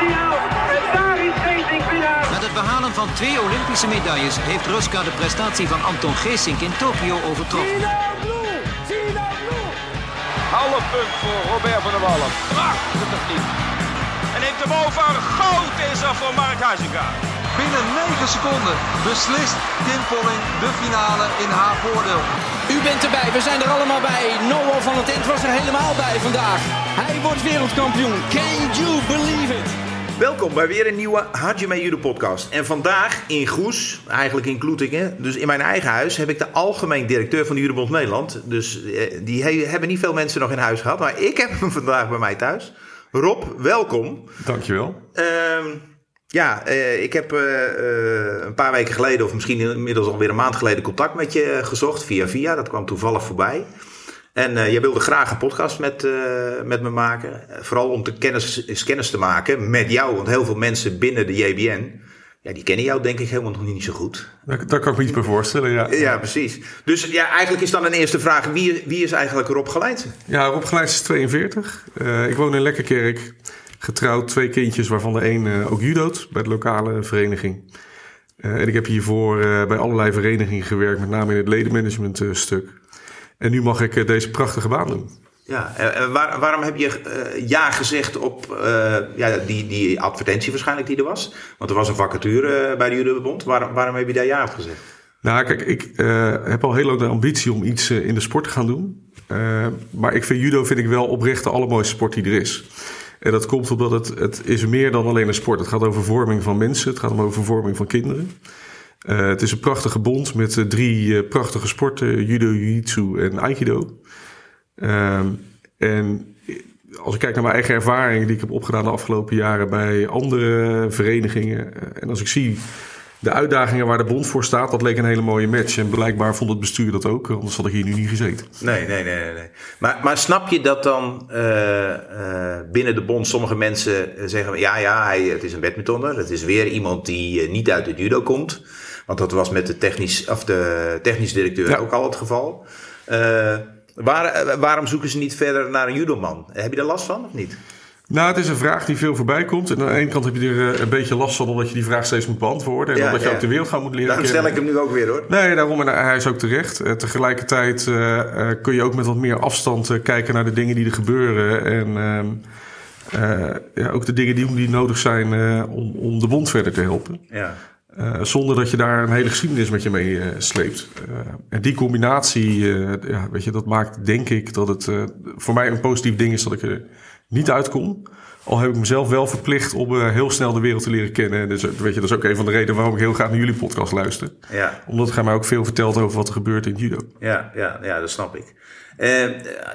En daar is Geesink winnaar. Met het behalen van twee Olympische medailles heeft Ruska de prestatie van Anton Geesink in Tokio overtroffen. Half punt voor Robert van der Wallen. Prachtige techniek. En neemt hem over. Goud is er voor Mark Huizinga. Binnen 9 seconden beslist Kim Polling de finale in haar voordeel. U bent erbij, we zijn er allemaal bij. Noah van het Ent was er helemaal bij vandaag. Hij wordt wereldkampioen. Can you believe it? Welkom bij weer een nieuwe Hajime Judo podcast. En vandaag in Goes, eigenlijk in Kloetingen, dus in mijn eigen huis, heb ik de algemeen directeur van de Judobond Nederland. Dus eh, die he- hebben niet veel mensen nog in huis gehad, maar ik heb hem vandaag bij mij thuis. Rob, welkom. Dankjewel. Ehm ja, eh, ik heb eh, een paar weken geleden, of misschien inmiddels alweer een maand geleden, contact met je gezocht via via. Dat kwam toevallig voorbij. En eh, jij wilde graag een podcast met, eh, met me maken. Vooral om te kennis, kennis te maken met jou. Want heel veel mensen binnen de JBN, ja, die kennen jou denk ik helemaal nog niet zo goed. Daar, daar kan ik me iets bij voorstellen, ja. Ja, precies. Dus ja, eigenlijk is dan een eerste vraag. Wie, wie is eigenlijk Rob Gelijnsen? Ja, Rob Gelijs is 42. Eh, ik woon in Lekkerkerk. Getrouwd, twee kindjes, waarvan de een ook judoot bij de lokale vereniging. En ik heb hiervoor bij allerlei verenigingen gewerkt, met name in het ledenmanagement stuk. En nu mag ik eh, deze prachtige baan doen. Ja, waar- waarom heb je eh, ja gezegd op eh, ja, die, die advertentie waarschijnlijk die er was? Want er was een vacature bij de Judobond. Waarom, waarom heb je daar ja op gezegd? Nou, kijk, ik heb al heel lang de ambitie om iets in de sport te gaan doen. Maar ik vind judo vind ik wel oprecht de allermooiste sport die er is. En dat komt omdat het, het is meer dan alleen een sport. Het gaat over vorming van mensen. Het gaat om over vorming van kinderen. Eh, het is een prachtige bond met eh, drie eh, prachtige sporten. Judo, Jiu-Jitsu en Aikido. Ehm, en als ik kijk naar mijn eigen ervaring die ik heb opgedaan de afgelopen jaren bij andere verenigingen. En als ik zie de uitdagingen waar de bond voor staat, dat leek een hele mooie match. En blijkbaar vond het bestuur dat ook, anders had ik hier nu niet gezeten. Nee, nee, nee, nee. Maar, maar snap je dat dan binnen de bond sommige mensen zeggen... ja, ja, hij, het is een badmintonner. Het is weer iemand die niet uit het judo komt. Want dat was met de technisch, of de technisch directeur Ja. ook al het geval. Eh, waar, eh, waarom zoeken ze niet verder naar een judoman? Heb je er last van of niet? Nou, het is een vraag die veel voorbij komt. En aan de ene kant heb je er eh, een beetje last van, omdat je die vraag steeds moet beantwoorden. En Ja, omdat je ja. ook de wereld gaan moet leren Daarom stel ik hem nu ook weer hoor. Nee, daarom en hij is ook terecht. Tegelijkertijd kun je ook met wat meer afstand kijken naar de dingen die er gebeuren. En ehm, eh, ja, ook de dingen die, die nodig zijn om, om de bond verder te helpen. Ja. Eh, zonder dat je daar een hele geschiedenis met je mee eh, sleept. Eh, en die combinatie, ja, weet je, dat maakt denk ik dat het voor mij een positief ding is dat ik er niet uitkom. Al heb ik mezelf wel verplicht om heel snel de wereld te leren kennen. Dus eh, weet je, dat is ook een van de redenen waarom ik heel graag naar jullie podcast luister. Ja. Omdat gij mij ook veel vertelt over wat er gebeurt in judo. Ja, ja, ja, dat snap ik. Eh,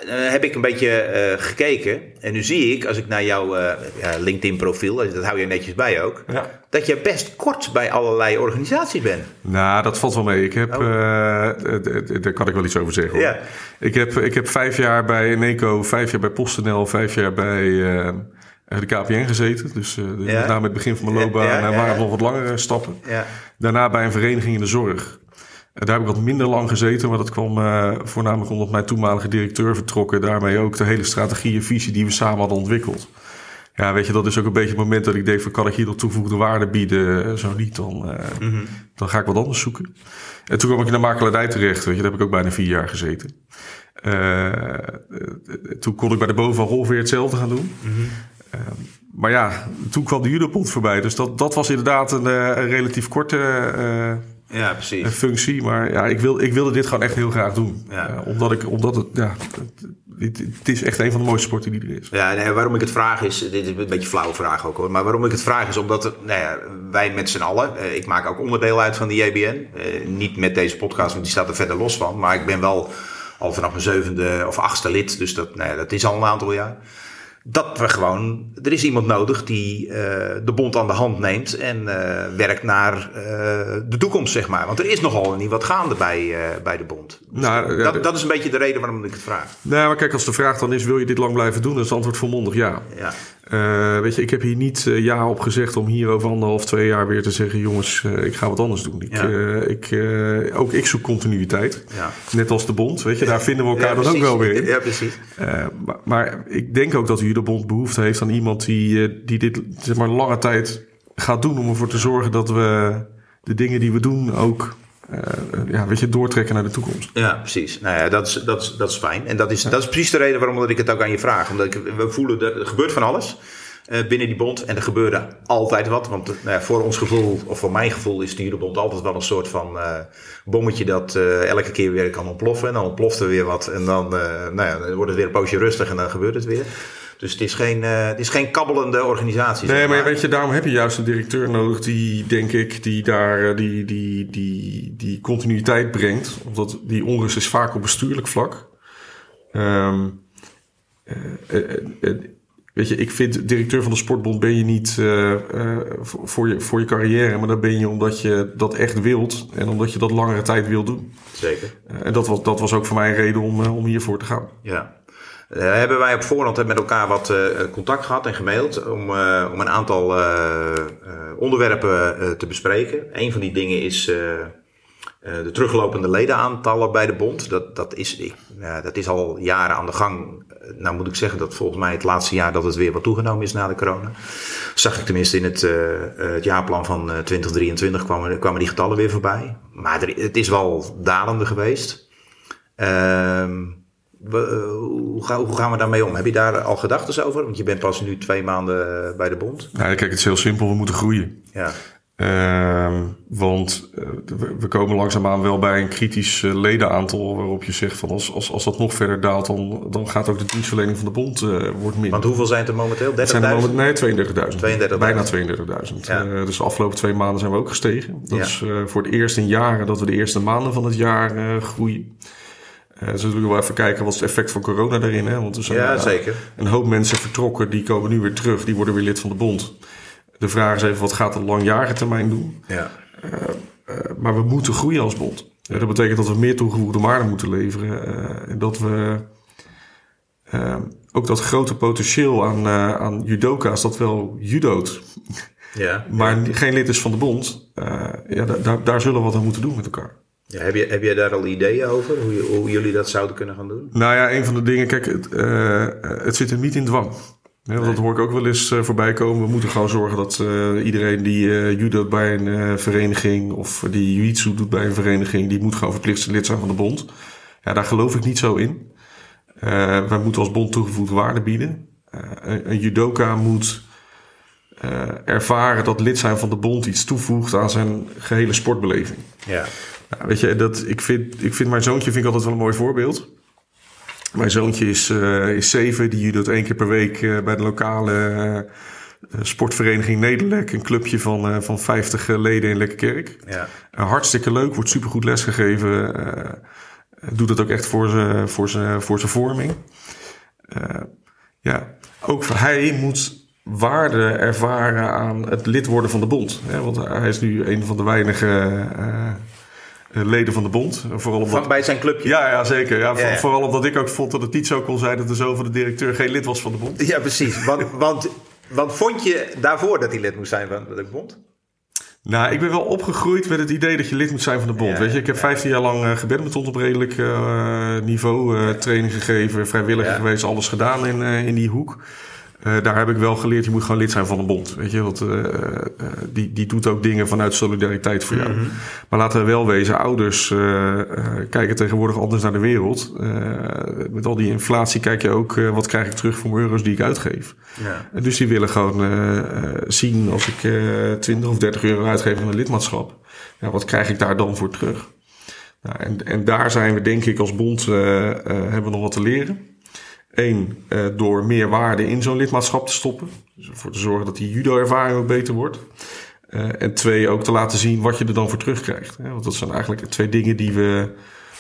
heb ik een beetje eh, gekeken. En nu zie ik, als ik naar jouw ja, LinkedIn-profiel, dat hou je netjes bij ook, Ja. dat je best kort bij allerlei organisaties bent. Nou, dat valt wel mee. Ik heb, Oh. daar kan ik wel iets over zeggen. Hoor. Ja. Ik, heb, ik heb vijf jaar bij Eneco, vijf jaar bij PostNL, vijf jaar bij de KPN gezeten. Dus Ja. met name het begin van mijn loopbaan en waren nog wat langere stappen. Ja. Daarna bij een vereniging in de zorg. Daar heb ik wat minder lang gezeten, maar dat kwam eh, voornamelijk omdat mijn toenmalige directeur vertrok. En daarmee ook de hele strategie en visie die we samen hadden ontwikkeld. Ja, weet je, dat is ook een beetje het moment dat ik denk van kan ik hier nog toegevoegde waarde bieden? Eh, Zo niet, dan, eh, dan ga ik wat anders zoeken. En toen kwam ik in de makelaardij terecht, weet je, daar heb ik ook bijna vier jaar gezeten. Toen kon ik bij de bovenal ongeveer hetzelfde gaan doen. Eh, maar ja, toen kwam de judopont voorbij. Dus dat, dat was inderdaad een, een relatief korte ja, precies. een functie. Maar ja, ik, wil, ik wilde dit gewoon echt heel graag doen. Ja. Eh, omdat, ik, omdat het, ja, het, het, is echt een van de mooiste sporten die er is. Ja, nee, waarom ik het vraag is, dit is een beetje een flauwe vraag ook hoor, maar waarom ik het vraag is omdat er, nou ja, wij met z'n allen, eh, ik maak ook onderdeel uit van de JBN, eh, niet met deze podcast, want die staat er verder los van, maar ik ben wel al vanaf mijn zevende of achtste lid, dus dat, nou ja, dat is al een aantal jaar. Dat we gewoon, er is iemand nodig die eh, de bond aan de hand neemt en eh, werkt naar eh, de toekomst, zeg maar. Want er is nogal niet wat gaande bij, bij de bond. Dus Nou, ja, dat, dat is een beetje de reden waarom ik het vraag. Nou, maar kijk, als de vraag dan is, wil je dit lang blijven doen? Dan is het antwoord volmondig ja. Ja. Eh, weet je, ik heb hier niet eh, ja op gezegd om hier over anderhalf, twee jaar weer te zeggen: jongens, eh, ik ga wat anders doen. Ik, Ja. ik, ook ik zoek continuïteit. Ja. Net als de bond, weet je, daar vinden we elkaar dan ook wel weer in. Ja, precies. Maar, maar ik denk ook dat de bond behoefte heeft aan iemand die, die dit zeg maar, lange tijd gaat doen om ervoor te zorgen dat we de dingen die we doen ook eh, ja, weet je, doortrekken naar de toekomst. Ja, precies. Nou ja, dat is, dat is, dat is fijn. En dat is, dat is precies de reden waarom dat ik het ook aan je vraag. Omdat ik, we voelen dat er gebeurt van alles eh, binnen die bond. En er gebeurde altijd wat. Want eh, nou ja, voor ons gevoel, of voor mijn gevoel, is de Judebond altijd wel een soort van bommetje dat elke keer weer kan ontploffen. En dan ontploft er weer wat. En dan, nou ja, dan wordt het weer een poosje rustig en dan gebeurt het weer. Dus het is geen, eh, het is geen kabbelende organisatie. Nee, maar weet je, daarom heb je juist een directeur nodig die, denk ik, die daar eh, die, die, die, die continuïteit brengt. Omdat die onrust is vaak op bestuurlijk vlak. Eh, weet je, ik vind directeur van de sportbond ben je niet voor, je, voor je carrière, maar dat ben je omdat je dat echt wilt en omdat je dat langere tijd wil doen. Zeker. En dat was, dat was ook voor mij een reden om, om hiervoor te gaan. Ja. Eh, hebben wij op voorhand met elkaar wat eh, contact gehad en gemaild om, eh, om een aantal onderwerpen te bespreken. Een van die dingen is de teruglopende ledenaantallen bij de bond. Dat, dat, is, dat is al jaren aan de gang. Nou moet ik zeggen dat volgens mij het laatste jaar dat het weer wat toegenomen is na de corona. Zag ik tenminste in het, het jaarplan van eh, 2023 kwamen, kwamen die getallen weer voorbij. Maar het is wel dalende geweest. Ehm we, eh, hoe, ga- hoe gaan we daarmee om? Heb je daar al gedachten over? Want je bent pas nu twee maanden eh, bij de bond. Nou, kijk, het is heel simpel, we moeten groeien. Ja, Ehm, want eh, we, we komen langzaamaan wel bij een kritisch ledenaantal waarop je zegt van als, als, als dat nog verder daalt, dan, dan gaat ook de dienstverlening van de bond eh wordt minder. want hoeveel zijn het er momenteel? 30.000? Het zijn er moment, nee, 32.000. 32.000. Bijna 32.000. Ja. Dus de afgelopen twee maanden zijn we ook gestegen. Dat Ja. is voor het eerst in jaren dat we de eerste maanden van het jaar groeien. Eh dus we wel even kijken wat is het effect van corona daarin. Hè? Want er zijn Ja, eh, zeker. een hoop mensen vertrokken, die komen nu weer terug. Die worden weer lid van de bond. De vraag is even, wat gaat de langjarige termijn doen? Ja. Eh, maar we moeten groeien als bond. Eh, dat betekent dat we meer toegevoegde waarde moeten leveren. eh, en dat we eh, ook dat grote potentieel aan, eh, aan judoka's, dat wel judoot, Ja. maar geen lid is van de bond. eh, ja, da- daar, daar zullen we wat aan moeten doen met elkaar. Ja, heb, je, heb jij daar al ideeën over? Hoe, je- hoe jullie dat zouden kunnen gaan doen? Nou ja, een van de dingen, kijk, het, eh, het zit hem niet in dwang. Ja, want Dat hoor ik ook wel eens eh, voorbij komen. We moeten gewoon zorgen dat eh, iedereen die eh judo bij een vereniging of die jiu-jitsu doet bij een vereniging, die moet gewoon verplicht lid zijn van de bond. Ja, daar geloof ik niet zo in. Wij moeten als bond toegevoegde waarde bieden. Een, een judoka moet ervaren dat lid zijn van de bond iets toevoegt aan zijn gehele sportbeleving. Ja. Ja, weet je, dat, ik, vind, ik vind mijn zoontje vind ik altijd wel een mooi voorbeeld. Mijn zoontje is, eh, is zeven. Die judoot één keer per week eh, bij de lokale eh, sportvereniging Nederlek. Een clubje van, van 50 leden in Lekkerkerk. Ja. Hartstikke leuk, wordt supergoed lesgegeven. doet het ook echt voor zijn voor zijn- voor zijn vorming. Ja, ook hij moet waarde ervaren aan het lid worden van de bond. Hè, want hij is nu een van de weinige leden van de bond. Vooral omdat... Van, bij zijn clubje. Ja, ja, zeker. Ja, voor- Ja, ja. Vooral omdat ik ook vond dat het niet zo kon zijn dat de zoon van de directeur geen lid was van de bond. Ja, precies. Want, want, want vond je daarvoor dat hij lid moest zijn van de bond? Nou, ik ben wel opgegroeid met het idee dat je lid moet zijn van de bond. Ja, Weet je, ik heb ja. 15 jaar lang uh, gebadminton op redelijk eh, niveau. eh, training gegeven, vrijwilliger geweest, alles gedaan in, eh, in die hoek. Eh, daar heb ik wel geleerd, je moet gewoon lid zijn van de bond. Weet je, want eh, eh, die, die doet ook dingen vanuit solidariteit voor jou. Maar laten we wel wezen, ouders kijken tegenwoordig anders naar de wereld. Met al die inflatie kijk je ook, wat krijg ik terug voor mijn euro's die ik uitgeef. Ja. En Dus die willen gewoon zien als ik eh 20 of 30 euro uitgeef aan een lidmaatschap. Ja, wat krijg ik daar dan voor terug? Nou, en, en daar zijn we denk ik als bond hebben we nog wat te leren. Eén, eh, door meer waarde in zo'n lidmaatschap te stoppen. Dus ervoor te zorgen dat die judo-ervaring ook beter wordt. Eh, en twee, ook te laten zien wat je er dan voor terugkrijgt. Hè? Want dat zijn eigenlijk twee dingen die we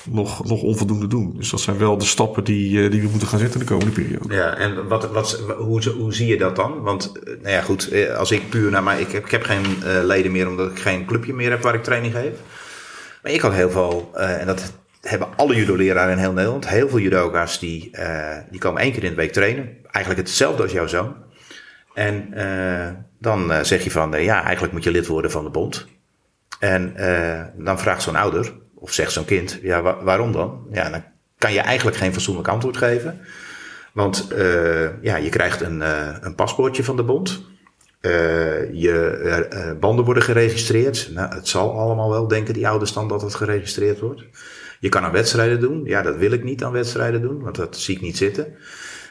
nog, nog onvoldoende doen. Dus dat zijn wel de stappen die, eh, die we moeten gaan zetten de komende periode. Ja, en wat, wat, hoe, hoe zie je dat dan? Want, nou ja, goed, als ik puur naar mij, ik heb, ik heb geen leden meer omdat ik geen clubje meer heb waar ik training geef. Maar ik had heel veel, en dat hebben alle judo-leraren in heel Nederland, heel veel judoka's die, eh, die komen één keer in de week trainen. Eigenlijk hetzelfde als jouw zoon. En eh, dan eh, zeg je van, ja, eigenlijk moet je lid worden van de bond. En dan vraagt zo'n ouder, of zegt zo'n kind, ja, wa- waarom dan? Ja, dan kan je eigenlijk geen fatsoenlijk antwoord geven. Want ja, je krijgt een, een paspoortje van de bond. Je banden worden geregistreerd. Nou, het zal allemaal wel, denken die ouders dan, dat het geregistreerd wordt. Je kan aan wedstrijden doen. Ja, dat wil ik niet aan wedstrijden doen, want dat zie ik niet zitten.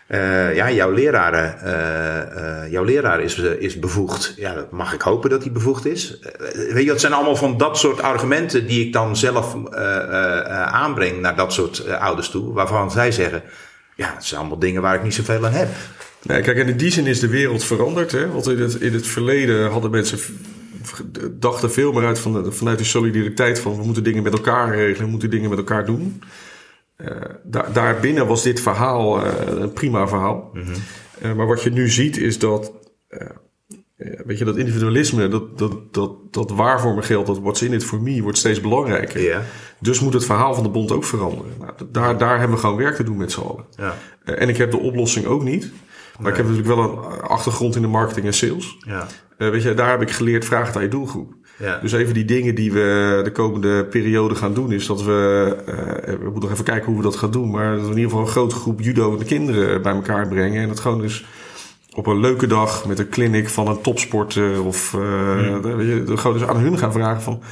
Eh, ja, jouw leraar, eh, eh, jouw leraar is, is bevoegd. Ja, dat mag ik hopen dat hij bevoegd is. Weet je, dat zijn allemaal van dat soort argumenten die ik dan zelf aanbreng naar dat soort ouders toe. Waarvan zij zeggen, ja, het zijn allemaal dingen waar ik niet zoveel aan heb. Nee, kijk, en in die zin is de wereld veranderd. Hè? Want in het, in het verleden hadden mensen dachten veel meer uit van de, vanuit de solidariteit van we moeten dingen met elkaar regelen, we moeten dingen met elkaar doen. Eh, daar, daarbinnen was dit verhaal eh, een prima verhaal. Eh, maar wat je nu ziet is dat, weet je, dat individualisme, dat, dat, dat, dat waarvoor me geldt, dat what's in it for me, wordt steeds belangrijker. Dus moet het verhaal van de bond ook veranderen. Nou, daar, daar hebben we gewoon werk te doen met z'n allen. Ja. En ik heb de oplossing ook niet. Maar ik heb natuurlijk wel een achtergrond in de marketing en sales. Ja. Eh, weet je, daar heb ik geleerd, vraag aan je doelgroep. Ja. Dus even die dingen die we de komende periode gaan doen, is dat we, eh, we moeten nog even kijken hoe we dat gaan doen, maar dat we in ieder geval een grote groep judo de kinderen bij elkaar brengen. En dat gewoon dus op een leuke dag met een clinic van een topsporter of weet je, gewoon dus aan hun gaan vragen van,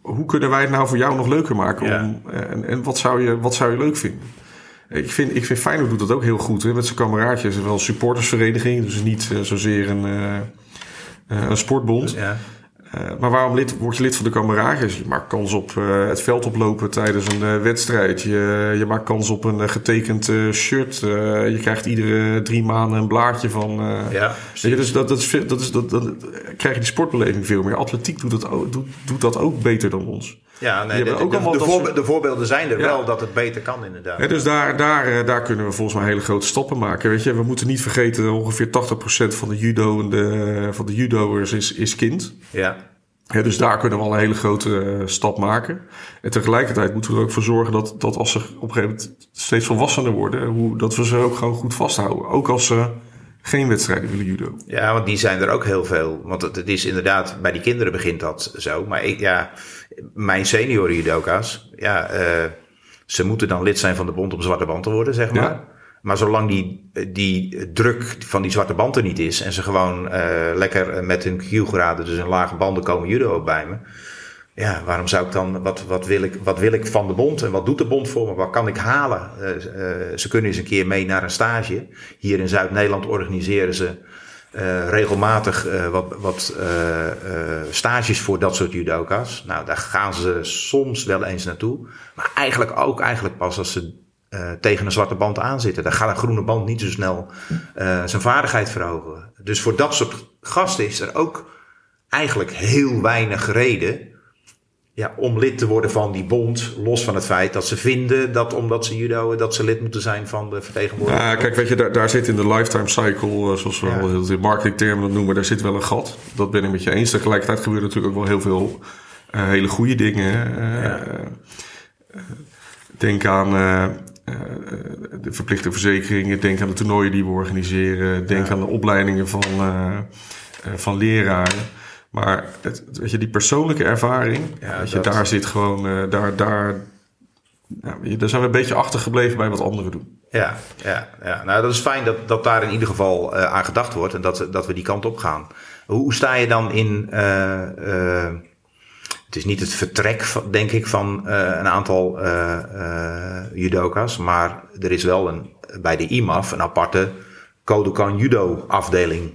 hoe kunnen wij het nou voor jou nog leuker maken? Ja. Om, en en wat, zou je, wat zou je leuk vinden? Ik vind, ik vind Feyenoord doet dat ook heel goed hè, met zijn kameraadjes. Wel een supportersvereniging, dus niet zozeer een, een sportbond. Ja. Eh, maar waarom lid, word je lid van de kameraadjes? Je maakt kans op eh, het veld oplopen tijdens een eh, wedstrijd. Je, je maakt kans op een eh, getekend eh, shirt. Eh, je krijgt iedere drie maanden een blaadje van... eh, Ja, je, dus dat, dat is veel, dat is, dat, dan krijg je die sportbeleving veel meer. Atletiek doet dat ook, doet, doet dat ook beter dan ons. Ja, nee, de, hebben ook de- allemaal de dat voorbe- soort- de voorbeelden zijn er Ja. wel dat het beter kan inderdaad. Dus daar, daar, eh, daar kunnen we volgens mij hele grote stappen maken. Weet je, we moeten niet vergeten dat ongeveer 80% van de judo en de, van de judo'ers is, is kind. Ja, dus daar kunnen we al een hele grote eh, stap maken. En tegelijkertijd moeten we er ook voor zorgen dat, dat als ze op een gegeven moment steeds volwassener worden, hoe, dat we ze ook gewoon goed vasthouden. Ook als ze geen wedstrijden willen judo. ja, want die zijn er ook heel veel. Want het, het is inderdaad, bij die kinderen begint dat zo. Maar ik, ja, mijn senioren judoka's, ja, eh, ze moeten dan lid zijn van de bond om zwarte band te worden, zeg maar. Ja. Maar zolang die, die druk van die zwarte band er niet is en ze gewoon eh, lekker met hun Q-graden, dus een lage banden komen judo bij me. Ja, waarom zou ik dan, wat, wat, wil ik, wat wil ik van de bond en wat doet de bond voor me? Wat kan ik halen? Eh, eh, ze kunnen eens een keer mee naar een stage. Hier in Zuid-Nederland organiseren ze eh, regelmatig wat, wat stages voor dat soort judoka's. Nou, daar gaan ze soms wel eens naartoe. Maar eigenlijk ook eigenlijk pas als ze tegen een zwarte band aanzitten. Dan gaat een groene band niet zo snel zijn vaardigheid verhogen. Dus voor dat soort gasten is er ook eigenlijk heel weinig reden ja, om lid te worden van die bond. Los van het feit dat ze vinden dat omdat ze judo, dat ze lid moeten zijn van de vertegenwoordiger. Ja, kijk, weet je, daar, daar zit in de lifetime cycle, eh, zoals we Ja. wel heel in marketingtermen dat noemen, daar zit wel een gat. Dat ben ik met je eens. Tegelijkertijd gebeuren natuurlijk ook wel heel veel eh, hele goede dingen. Eh, Ja. denk aan de verplichte verzekeringen, denk aan de toernooien die we organiseren, denk aan de opleidingen van, van leraren. Maar het, weet je, die persoonlijke ervaring, Ja, weet je, dat- daar zit gewoon, eh, daar, daar, daar zijn we een beetje achtergebleven bij wat anderen doen. Ja, ja, ja. nou dat is fijn dat, dat daar in ieder geval eh, aan gedacht wordt en dat, dat we die kant op gaan. Hoe, hoe sta je dan in, eh, het is niet het vertrek, van, denk ik, van een aantal judoka's, maar er is wel een, bij de IMAF een aparte Kodokan judo afdeling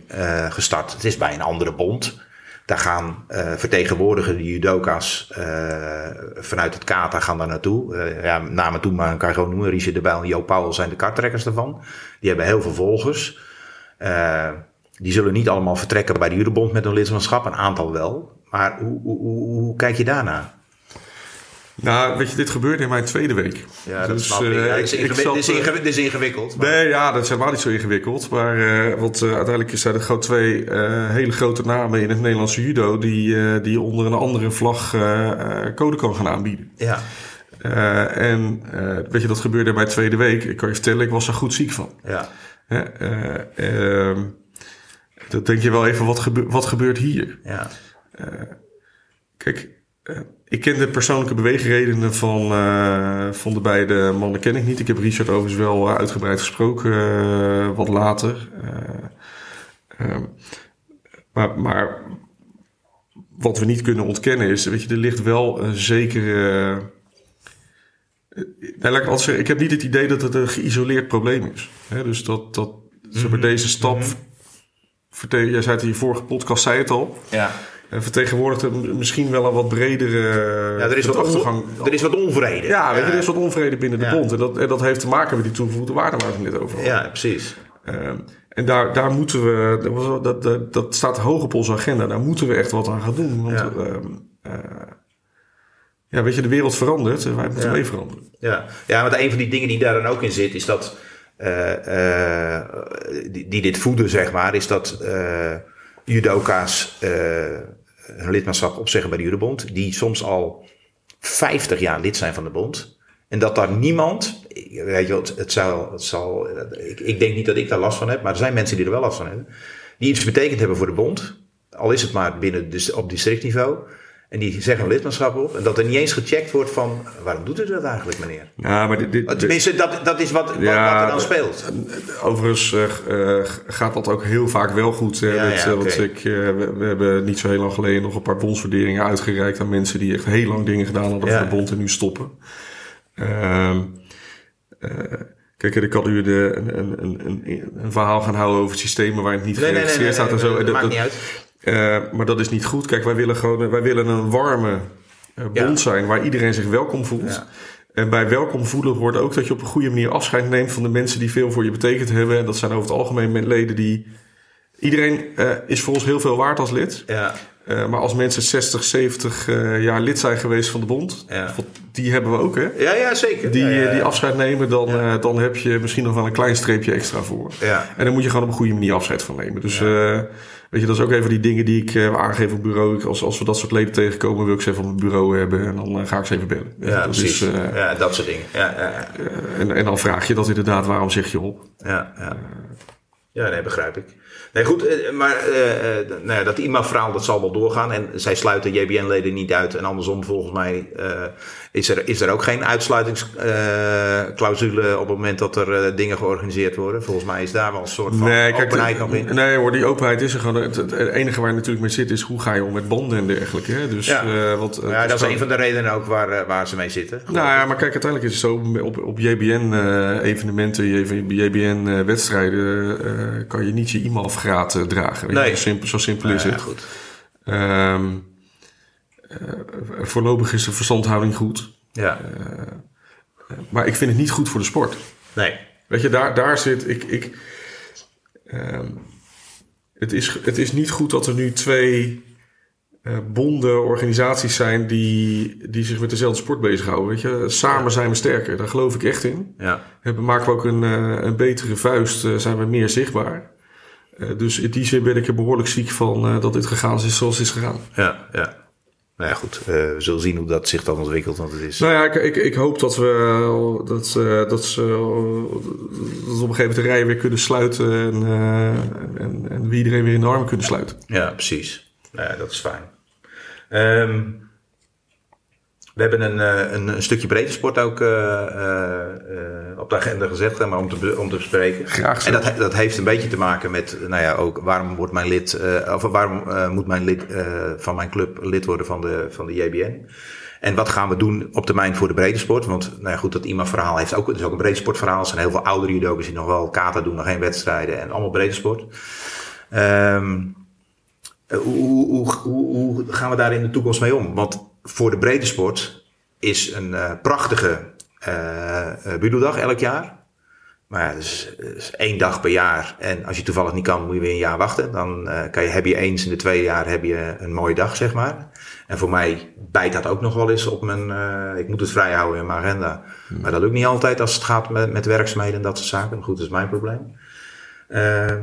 gestart. Het is bij een andere bond. Daar gaan eh vertegenwoordigende judoka's eh, vanuit het kata gaan daar naartoe. Eh, ja, namen toen maar kan je gewoon noemen. Richard de en Jo Powell zijn de karttrekkers daarvan. Die hebben heel veel volgers. Die zullen niet allemaal vertrekken bij de judobond met een lidmaatschap. Een aantal wel. Maar hoe, hoe, hoe, hoe kijk je daarna? Nou, weet je, dit gebeurde in mijn tweede week. Ja, dat Dus, Ja, het, is ik- ik ingewi- zat, het is ingewi- het is ingewikkeld. maar- Nee, ja, dat is helemaal niet zo ingewikkeld. Maar eh, want, eh, uiteindelijk zijn er gewoon twee eh, hele grote namen in het Nederlandse judo... die, die onder een andere vlag code kan gaan aanbieden. Ja, en weet je, dat gebeurde in mijn tweede week. Ik kan je vertellen, ik was er goed ziek van. ja, eh, ehm, Dan denk je wel even, wat, gebe- wat gebeurt hier? Ja. Kijk, ik ken de persoonlijke beweegredenen van, eh, van de beide mannen ken ik niet. Ik heb Richard overigens wel eh, uitgebreid gesproken, eh, wat later. Eh, ehm, maar, maar wat we niet kunnen ontkennen is, weet je, er ligt wel een zekere... nou, laat ik zeggen, ik heb niet het idee dat het een geïsoleerd probleem is. Hè, dus dat, dat zeg maar, deze stap... verte- Jij zei het in je vorige podcast, zei het al. Ja. En vertegenwoordigt misschien wel een wat bredere Ja, er is wat, achtergang. er is wat onvrede. Ja, weet je, er is wat onvrede binnen de bond. En dat, en dat heeft te maken met die toegevoegde waarde waar we het net over hadden. Ja, precies. Ehm, en daar, daar moeten we, dat, dat, staat hoog op onze agenda. Daar moeten we echt wat aan gaan doen. Want Ja. ehm, eh, ja, weet je, de wereld verandert en wij moeten Ja. mee veranderen. Ja, ja want een van die dingen die daar dan ook in zit, is dat. eh, eh, die, die dit voeden, zeg maar, is dat eh judoka's hun lidmaatschap opzeggen bij de Judobond. Die soms al 50 jaar lid zijn van de bond. En dat daar niemand, weet je, het, het zal, het zal ik, ik denk niet dat ik daar last van heb, maar er zijn mensen die er wel last van hebben. Die iets betekend hebben voor de bond. Al is het maar binnen, dus op districtniveau. En die zeggen lidmaatschap op. En dat er niet eens gecheckt wordt van, waarom doet u dat eigenlijk, meneer? Ja, maar dit, dit, Oh, Tenminste, dat, dat is wat, wat, Ja, wat er dan speelt. Overigens eh, eh, gaat dat ook heel vaak wel goed. Hè, Ja, met, ja, eh, ik, we, we hebben niet zo heel lang geleden nog een paar bondswaarderingen uitgereikt aan mensen die echt heel lang dingen gedaan hadden voor de bond en nu stoppen. Ehm, eh, kijk, ik kan u de, een, een, een, een, een verhaal gaan houden over systemen waar het niet Nee, staat en zo. dat En maakt dat- niet uit. Eh, maar dat is niet goed. Kijk, wij willen gewoon wij willen een warme eh, bond zijn waar iedereen zich welkom voelt. En bij welkom voelen hoort ook dat je op een goede manier afscheid neemt van de mensen die veel voor je betekend hebben. En dat zijn over het algemeen leden die. Iedereen eh, is voor ons heel veel waard als lid. Ja, Eh, maar als mensen 60, 70 eh, jaar lid zijn geweest van de bond, Ja. die hebben we ook, hè? ja, ja zeker. Die, ja, eh, die afscheid nemen, dan, eh, dan heb je misschien nog wel een klein streepje extra voor. Ja. En dan moet je gewoon op een goede manier afscheid van nemen. Dus eh, weet je, dat is ook een van die dingen die ik eh, aangeef op bureau. Ik- Als, als we dat soort leden tegenkomen, wil ik ze even op het bureau hebben. En dan eh, ga ik ze even bellen. Ja, dat precies. is, eh, ja, dat soort dingen. Ja, ja, ja. en, en dan vraag je dat inderdaad, waarom zeg je op? Ja, ja. Ja, nee, begrijp ik. Nee, goed, eh, maar eh, eh, nou ja, dat IMA-verhaal dat zal wel doorgaan. En zij sluiten JBN-leden niet uit. En andersom, volgens mij, is, er, is er ook geen uitsluitingsclausule op het moment dat er dingen georganiseerd worden. Volgens mij is daar wel een soort van openheid de- nog in. Nee hoor, die openheid is er gewoon. Het, het enige waar je natuurlijk mee zit is hoe ga je om met banden en dergelijke. Hè? Dus, Ja. eh, ja, dat is gewoon- een van de redenen ook waar, waar ze mee zitten. Nou ja, maar kijk, uiteindelijk is het zo, op, op JBN-evenementen, JBN-wedstrijden, kan je niet je e-mailgraad eh, dragen. Nee. Zo simpel, zo simpel is Ja, het. goed. Ehm, eh, voorlopig is de verstandhouding goed, Ja, maar ik vind het niet goed voor de sport. nee. Weet je, daar, daar zit ik. ik ehm, het, is, het is niet goed dat er nu twee eh, bonden, organisaties zijn die, die zich met dezelfde sport bezighouden. Weet je, samen zijn we sterker, daar geloof ik echt in. Ja. Hebben, maken we ook een, eh, een betere vuist, eh, zijn we meer zichtbaar. Eh, dus in die zin ben ik er behoorlijk ziek van eh, dat dit gegaan is zoals het is gegaan. Ja, ja. Nou ja, goed. eh, we zullen zien hoe dat zich dan ontwikkelt. Want het is. Nou ja, ik, ik, ik hoop dat we, eh, dat, eh, dat, ze, eh, dat we op een gegeven moment de rij weer kunnen sluiten. En, eh, en, en we iedereen weer in de armen kunnen sluiten. Ja, precies. Nou ja, dat is fijn. Ehm, we hebben een, eh, een, een stukje breedte sport ook eh, eh, eh, op de agenda gezet maar om, te, om te bespreken. Graag zo. En dat, dat heeft een beetje te maken met, nou ja, ook waarom wordt mijn lid, eh, of waarom moet mijn lid eh, van mijn club lid worden van de, van de JBN? En wat gaan we doen op termijn voor de breedte sport? Want nou ja, goed, dat IMA-verhaal heeft ook, het is ook een breedte sportverhaal. Er zijn heel veel oudere judokas die nog wel kata doen, nog geen wedstrijden en allemaal breedte sport. Ehm, eh, hoe, hoe, gaan we daar in de toekomst mee om? Want voor de breedte sport is een eh, prachtige eh eh, budeldag elk jaar. Maar ja, dat is, dat is één dag per jaar. En als je toevallig niet kan, moet je weer een jaar wachten. Dan eh, kan je, heb je eens in de twee jaar heb je een mooie dag, zeg maar. En voor mij bijt dat ook nog wel eens op mijn... eh, ik moet het vrij houden in mijn agenda. Maar dat lukt niet altijd als het gaat met, met werkzaamheden en dat soort zaken. Maar goed, dat is mijn probleem. Ehm,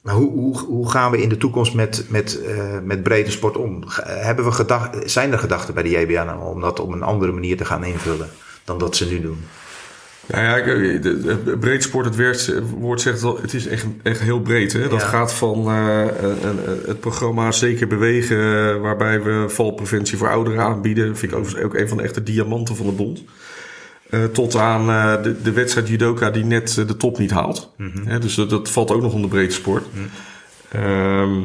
maar hoe, hoe, hoe gaan we in de toekomst met, met, eh, met breedte sport om? Hebben we gedacht, zijn er gedachten bij de JBN om dat op een andere manier te gaan invullen dan dat ze nu doen? Nou ja, ik- de- de- breed sport, het woord zegt al, het is echt, echt heel breed. Hè? Dat Ja. gaat van eh, het programma Zeker Bewegen, eh, waarbij we valpreventie voor ouderen aanbieden. vind ik overigens ook een van de echte diamanten van de bond. Eh, tot aan eh, de, de wedstrijd judoka die net eh, de top niet haalt. Hè, dus dat, valt ook nog onder breedte sport. Ehm,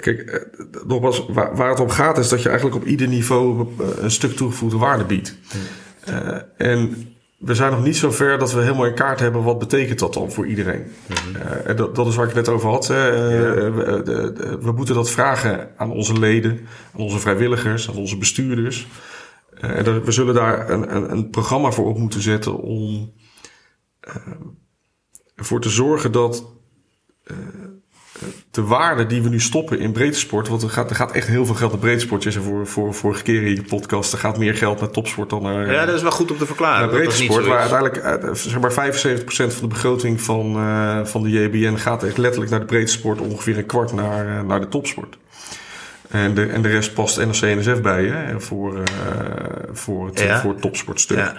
kijk, nogmaals, waar, waar het om gaat is dat je eigenlijk op ieder niveau een stuk toegevoegde waarde biedt. Eh, en we zijn nog niet zo ver dat we helemaal in kaart hebben wat betekent dat dan voor iedereen. En dat, dat is waar ik het net over had. hè. We, de- de- we moeten dat vragen aan onze leden, aan onze vrijwilligers, aan onze bestuurders. Eh, we zullen daar een, een, een programma voor op moeten zetten om eh, ervoor te zorgen dat eh, de waarde die we nu stoppen in breedtesport, want er gaat, er gaat echt heel veel geld naar breedtesport. Je zei voor, voor vorige keer in je podcast, er gaat meer geld naar topsport dan naar, Ja, dat is wel goed om te verklaren. naar zo Waar uiteindelijk zeg maar 75% van de begroting van, van de JBN gaat echt letterlijk naar de breedtesport, ongeveer een kwart naar, naar de topsport. En de, en de rest past NRC-NSF bij hè, voor, eh, voor, het, Ja. voor het topsportstuk. Ja.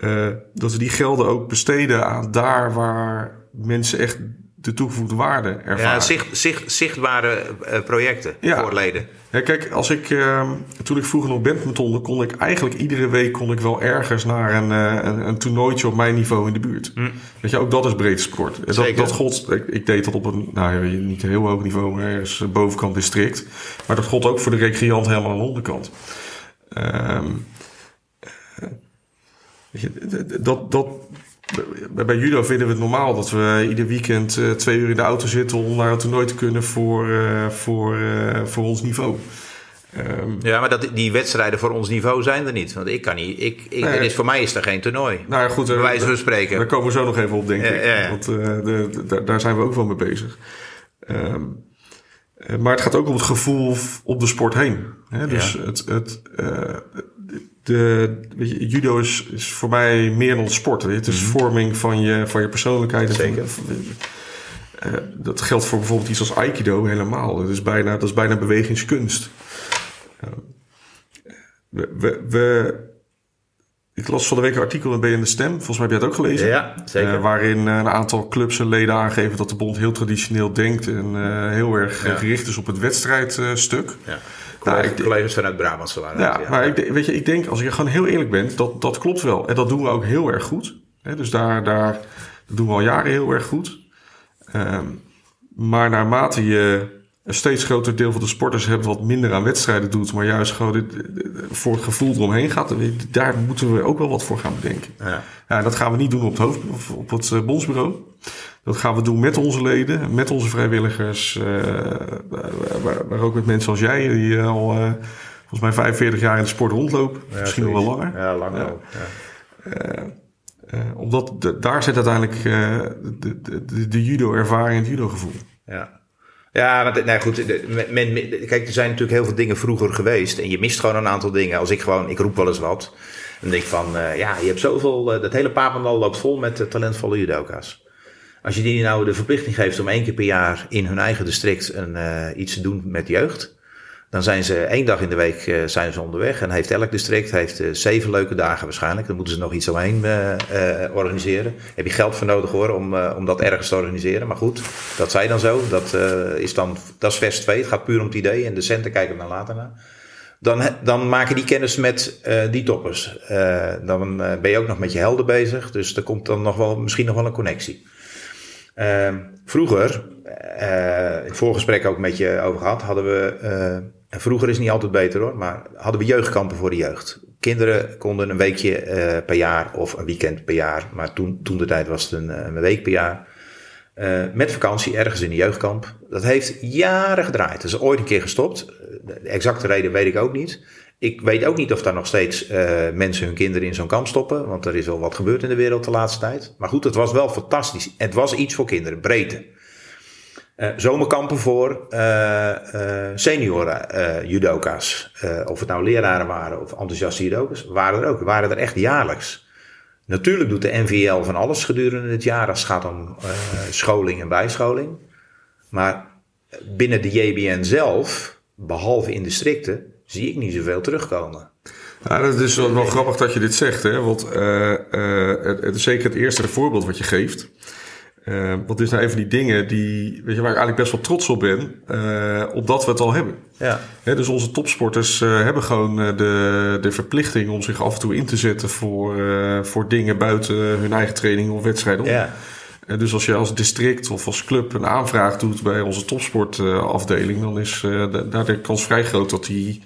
Eh, dat we die gelden ook besteden aan daar waar mensen echt de toegevoegde waarde ervaren. Ja, zicht, zicht, zichtbare eh, projecten Ja. voor leden. Ja, kijk, als ik, eh, toen ik vroeger nog badmintonde, kon ik eigenlijk iedere week kon ik wel ergens naar een, eh, een, een toernooitje op mijn niveau in de buurt. Weet je, ook dat is breed sport. En Dat, dat gold, ik, ik deed dat op een, nou ja, niet een heel hoog niveau, maar ergens eh, bovenkant district. Maar dat gold ook voor de recreant helemaal aan de onderkant. Ehm, eh, weet je, dat, dat, bij- bij judo vinden we het normaal dat we ieder weekend eh, twee uur in de auto zitten om naar een toernooi te kunnen voor, eh, voor, eh, voor ons niveau. Ehm, Ja, maar dat, die wedstrijden voor ons niveau zijn er niet. Want ik kan niet. Ik, ik, Nee. er is, voor mij is er geen toernooi. nou ja, goed. Bij eh, wijze van spreken. Daar komen we zo nog even op, denk Ja, ik. ja. Want eh, de, de- daar- zijn we ook wel mee bezig. Ehm, eh, maar het gaat ook om het gevoel op de sport heen. Hè? Dus Ja. het, het, eh, de, weet je, judo is, is voor mij meer dan sport. Weet je. Het is vorming van je, van je persoonlijkheid. Mhm. Zeker. van- eh, dat geldt voor bijvoorbeeld iets als aikido helemaal. Dat is bijna, dat is bijna bewegingskunst. Ehm, we, we, we, ik las van de week een artikel in BN De Stem. Volgens mij heb jij het ook gelezen. Ja, zeker. Eh, waarin eh, een aantal clubs en leden aangeven dat de bond heel traditioneel denkt. En heel erg Ja. gericht is op het wedstrijdstuk. Ja. Nou, Collega's, ik- collega's vanuit Brabantse waren Ja, maar ik, denk- weet je, ik denk, als je gewoon heel eerlijk bent, dat, dat klopt wel. En dat doen we ook heel erg goed. Dus daar, daar dat doen we al jaren heel erg goed. Ehm, maar naarmate je een steeds groter deel van de sporters hebt wat minder aan wedstrijden doet, maar juist gewoon dit- voor het gevoel eromheen gaat, daar moeten we ook wel wat voor gaan bedenken. Ja. Ja, dat gaan we niet doen op het, hoofd, of op het eh, bondsbureau. Dat gaan we doen met onze leden, met onze vrijwilligers. eh, maar, maar ook met mensen als jij, die al eh, volgens mij 45 jaar in de sport rondlopen. Misschien nog wel langer. Ja, lang Ja. wel. Ja. Eh, omdat de- daar zit uiteindelijk eh, de, de, de, judo-ervaring en het judo-gevoel. Ja. Ja, maar nee, goed. men, men- kijk, er zijn natuurlijk heel veel dingen vroeger geweest. En je mist gewoon een aantal dingen. Als ik gewoon, ik roep wel eens wat. Dan denk ik van, eh, ja, je hebt zoveel. eh, dat hele Papendal loopt vol met eh, talentvolle judoka's. Als je die nou de verplichting geeft om één keer per jaar in hun eigen district een, eh, iets te doen met jeugd. Dan zijn ze één dag in de week eh, zijn ze onderweg. En heeft elk district heeft, eh, zeven leuke dagen waarschijnlijk. Dan moeten ze nog iets omheen organiseren. Heb je geld voor nodig hoor, om, om dat ergens te organiseren. Maar goed, dat zij dan zo. Dat, is dan, dat is vers 2. Het gaat puur om het idee. En de centen kijken dan later naar. Dan, dan maken die kennis met die toppers. Dan ben je ook nog met je helden bezig. Dus er komt dan nog wel, misschien nog wel een connectie. Ehm, vroeger, eh in het voorgesprek ook met je over gehad, hadden we. eh, vroeger is niet altijd beter hoor, maar hadden we jeugdkampen voor de jeugd. Kinderen konden een weekje eh, per jaar of een weekend per jaar, maar toen, toen de tijd was het een, een week per jaar. met vakantie ergens in een jeugdkamp. Dat heeft jaren gedraaid. Dat is ooit een keer gestopt. De exacte reden weet ik ook niet. Ik weet ook niet of daar nog steeds eh, mensen hun kinderen in zo'n kamp stoppen. Want er is wel wat gebeurd in de wereld de laatste tijd. Maar goed, het was wel fantastisch. Het was iets voor kinderen, breedte. Eh, zomerkampen voor eh, senioren judoka's. Of het nou leraren waren of enthousiaste judoka's. Waren er ook. Waren er echt jaarlijks. Natuurlijk doet de NVL van alles gedurende het jaar als het gaat om scholing en bijscholing. Maar binnen de JBN zelf, behalve in districten, zie ik niet zoveel terugkomen. Ja, dat is wel, wel grappig dat je dit zegt, hè? want eh, eh, het, het is zeker het eerste voorbeeld wat je geeft. Eh want dit is nou een van die dingen die, weet je, waar ik eigenlijk best wel trots op ben, omdat we het al hebben. Ja. Hè, dus onze topsporters hebben gewoon de, de verplichting om zich af en toe in te zetten voor, voor dingen buiten hun eigen training of wedstrijden. Ja. Eh, dus als je als district of als club een aanvraag doet bij onze topsportafdeling, dan is da- daar de kans vrij groot dat, die,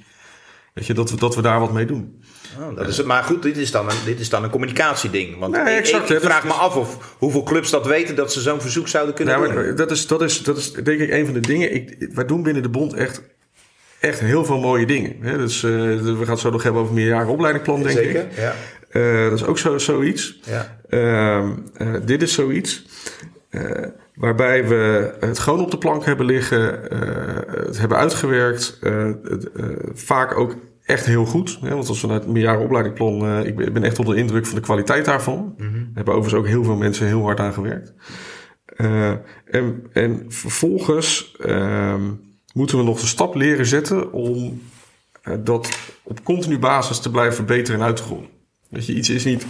weet je, dat, we, dat we daar wat mee doen. Oh, dat is het. Maar goed, dit is dan een, dit is dan een communicatieding. Want Nee, ik- exact, ik, hè. vraag Dus- me af of hoeveel clubs dat weten dat ze zo'n verzoek zouden kunnen Ja, doen. dat is, dat, is, dat is denk ik een van de dingen. Ik, wij doen binnen de bond echt, echt heel veel mooie dingen. Hè? Dus, eh, we gaan het zo nog hebben over een meerjarig opleidingsplan, denk Zeker, ik. ja. Eh, dat is ook zo, zoiets. Ja. Ehm, eh, dit is zoiets. Waarbij we het gewoon op de plank hebben liggen, eh, het hebben uitgewerkt. eh, het, eh, vaak ook echt heel goed. Hè? Want als we naar het meerjaren opleidingsplan... eh, ik ben ik ben echt onder de indruk van de kwaliteit daarvan. Mhm. Er hebben overigens ook heel veel mensen heel hard aan gewerkt. En, en vervolgens ehm, moeten we nog de stap leren zetten... om dat op continu basis te blijven verbeteren en uit te. Weet je, iets is niet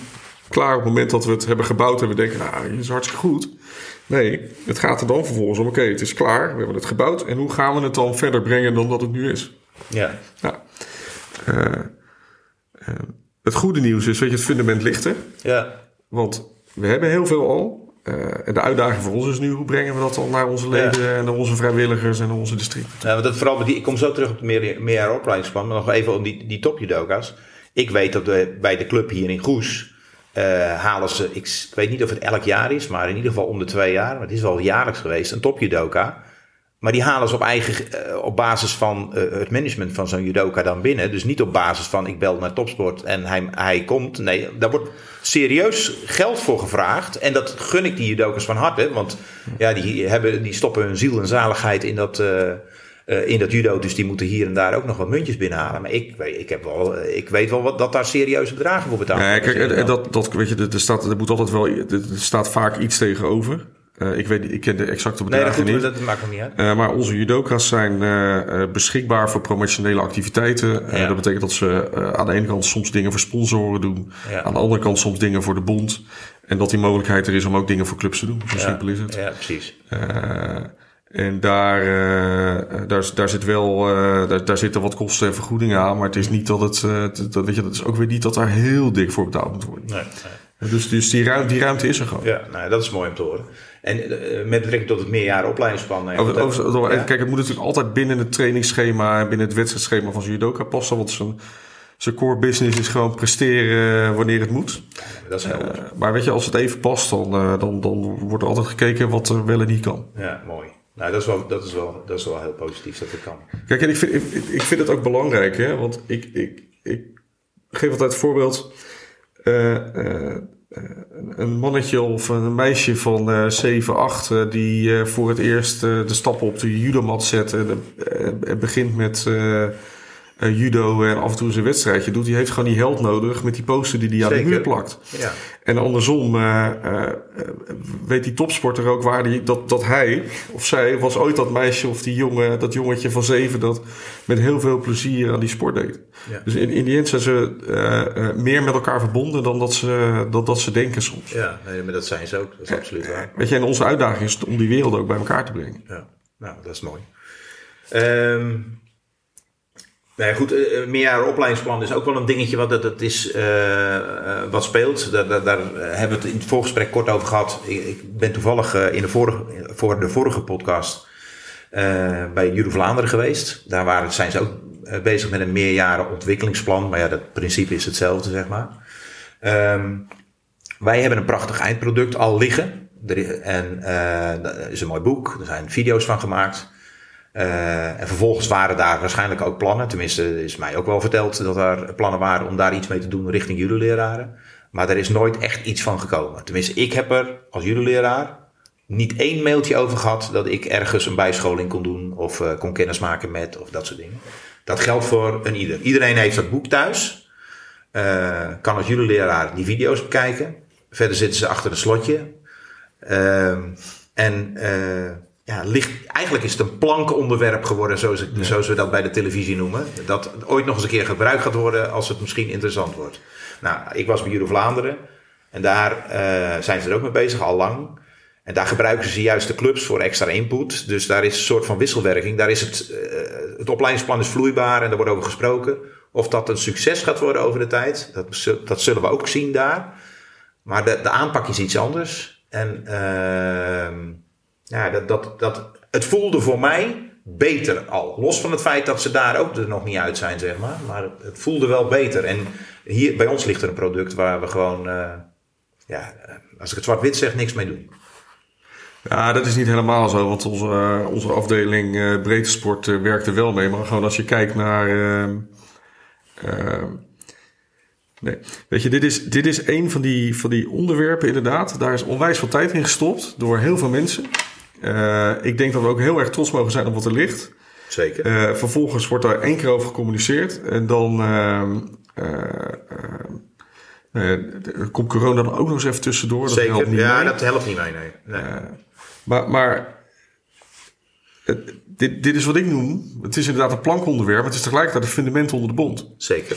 klaar op het moment dat we het hebben gebouwd en we denken, nou, dit is hartstikke goed. Nee, het gaat er dan vervolgens om, oké, het is klaar, we hebben het gebouwd en hoe gaan we het dan verder brengen dan dat het nu is? Ja. Nou, eh, eh, het goede nieuws is, weet je, het fundament ligt er. Ja. Want we hebben heel veel al. Eh, en de uitdaging voor ons is nu, hoe brengen we dat dan naar onze leden en naar onze vrijwilligers en naar onze districten? Ja, want dat vooral met die, ik kom zo terug op de meer, meerjaren opleidingsplan, maar nog even om die, die topjudoka's. Ik weet dat we bij de club hier in Goes eh, halen ze, ik, weet niet of het elk jaar is, maar in ieder geval om de twee jaar, het is wel jaarlijks geweest, een topjudoka. Maar die halen ze op, eigen, eh, op basis van eh, het management van zo'n judoka dan binnen. Dus niet op basis van ik bel naar topsport en hij, hij komt. Nee, daar wordt serieus geld voor gevraagd. En dat gun ik die judokas van harte. Want ja, die, hebben, die stoppen hun ziel en zaligheid in dat, eh, eh, in dat judo. Dus die moeten hier en daar ook nog wat muntjes binnenhalen. Maar ik, weet- ik, heb wel, eh, ik weet wel wat, dat daar serieuze bedragen voor betaald Ja, worden. kijk, en, en dat, dat, weet je, er, staat, er moet altijd wel, er, staat vaak iets tegenover. Eh, ik weet, ik ken de exacte Nee, dat, bedragen goed, niet. dat maakt niet uit. Eh, maar onze judoka's zijn eh, eh, beschikbaar voor promotionele activiteiten. Eh, Ja. dat betekent dat ze eh, aan de ene kant soms dingen voor sponsoren doen. Ja. Aan de andere kant soms dingen voor de bond. En dat die mogelijkheid er is om ook dingen voor clubs te doen. Zo Ja, simpel is het. Ja, precies. En daar, eh, daar, daar, zit wel, eh, daar, daar zitten wat kosten en vergoedingen aan. Maar het is niet dat het, eh, dat, weet je, dat is ook weer niet dat daar heel dik voor betaald moet worden. Nee, nee. Dus, dus die, ruimte, die ruimte is er gewoon. Ja, nou, dat is mooi om te horen. En met betrekking tot het meerjaren opleidingsplan. Over, dat- over- over- ja. Kijk, het moet natuurlijk altijd binnen het trainingsschema en binnen het wedstrijdschema van zijn judoka passen. Want zijn, zijn core business is gewoon presteren wanneer het moet. dat is helder. Eh, maar weet je, als het even past, dan, dan, dan wordt er altijd gekeken wat er wel en niet kan. Ja, mooi. Nou, dat is wel, dat is wel, dat is wel heel positief dat het kan. Kijk, en ik vind, ik, ik vind het ook belangrijk, hè? want ik, ik, ik geef altijd het voorbeeld. eh, eh, een mannetje of een meisje van eh 7, 8 eh, die eh, voor het eerst de stappen op de judomat zet en begint met eh, judo en af en toe eens een wedstrijdje doet, die heeft gewoon die held nodig met die poster die hij aan de muur plakt. Ja. En andersom eh, eh, weet die topsporter ook waar die, dat, dat hij of zij was ooit dat meisje of die jongen, dat jongetje van zeven dat met heel veel plezier aan die sport deed. Ja. Dus in, in die end zijn ze meer met elkaar verbonden dan dat ze, dat, dat ze denken soms. Ja, nee, maar dat zijn ze ook. Dat is absoluut waar. Weet je, en onze uitdaging is om die wereld ook bij elkaar te brengen. Ja, nou, dat is mooi. Ehm ja, goed, eh, eh, meerjaren opleidingsplan is ook wel een dingetje wat, dat, dat is, eh, wat speelt. Daar, daar, hebben we het in het voorgesprek kort over gehad. Ik, ik ben toevallig in de vorige, voor de vorige podcast bij Judo Vlaanderen geweest. Daar waren, zijn ze ook bezig met een meerjaren ontwikkelingsplan. Maar ja, dat principe is hetzelfde, zeg maar. Ehm, wij hebben een prachtig eindproduct al liggen. Er En dat is een mooi boek. Er zijn video's van gemaakt. Eh, en vervolgens waren daar waarschijnlijk ook plannen. Tenminste, is mij ook wel verteld dat er plannen waren om daar iets mee te doen richting judoleraren. Maar er is nooit echt iets van gekomen. Tenminste, ik heb er als judoleraar niet één mailtje over gehad dat ik ergens een bijscholing kon doen of eh, kon kennismaken met of dat soort dingen. Dat geldt voor een ieder. Iedereen heeft dat boek thuis. Eh, kan als judoleraar die video's bekijken. Verder zitten ze achter een slotje. Ehm, en ja, ligt, eigenlijk is het een plankonderwerp geworden, zoals, ik- zoals we dat bij de televisie noemen. Dat ooit nog eens een keer gebruikt gaat worden als het misschien interessant wordt. Nou, ik was bij Judo Vlaanderen en daar eh, zijn ze er ook mee bezig, al lang. En daar gebruiken ze juist de clubs voor extra input. Dus daar is een soort van wisselwerking. Daar is het, eh, het opleidingsplan is vloeibaar en daar wordt over gesproken. Of dat een succes gaat worden over de tijd, dat, dat zullen we ook zien daar. Maar de, de aanpak is iets anders. En ehm, ja, dat, dat, dat, het voelde voor mij beter al. Los van het feit dat ze daar ook er nog niet uit zijn, zeg maar. Maar het voelde wel beter. En hier bij ons ligt er een product waar we gewoon, eh, ja, eh, als ik het zwart-wit zeg, niks mee doen. Ja, dat is niet helemaal zo, want onze, eh, onze afdeling eh breedte sport eh, werkt er wel mee. Maar gewoon als je kijkt naar. nee, weet je, dit is, dit is een van die, van die onderwerpen, inderdaad. Daar is onwijs veel tijd in gestopt door heel veel mensen. Eh, ik denk dat we ook heel erg trots mogen zijn op wat er ligt. Zeker. Eh, vervolgens wordt daar één keer over gecommuniceerd. En dan eh, komt corona dan ook nog eens even tussendoor. Dat helpt niet Ja, mee. dat helpt niet mee, nee. nee. Maar, maar dit, dit is wat ik noem. Het is inderdaad een plankonderwerp. maar Het is tegelijkertijd een fundament onder de bond. Zeker.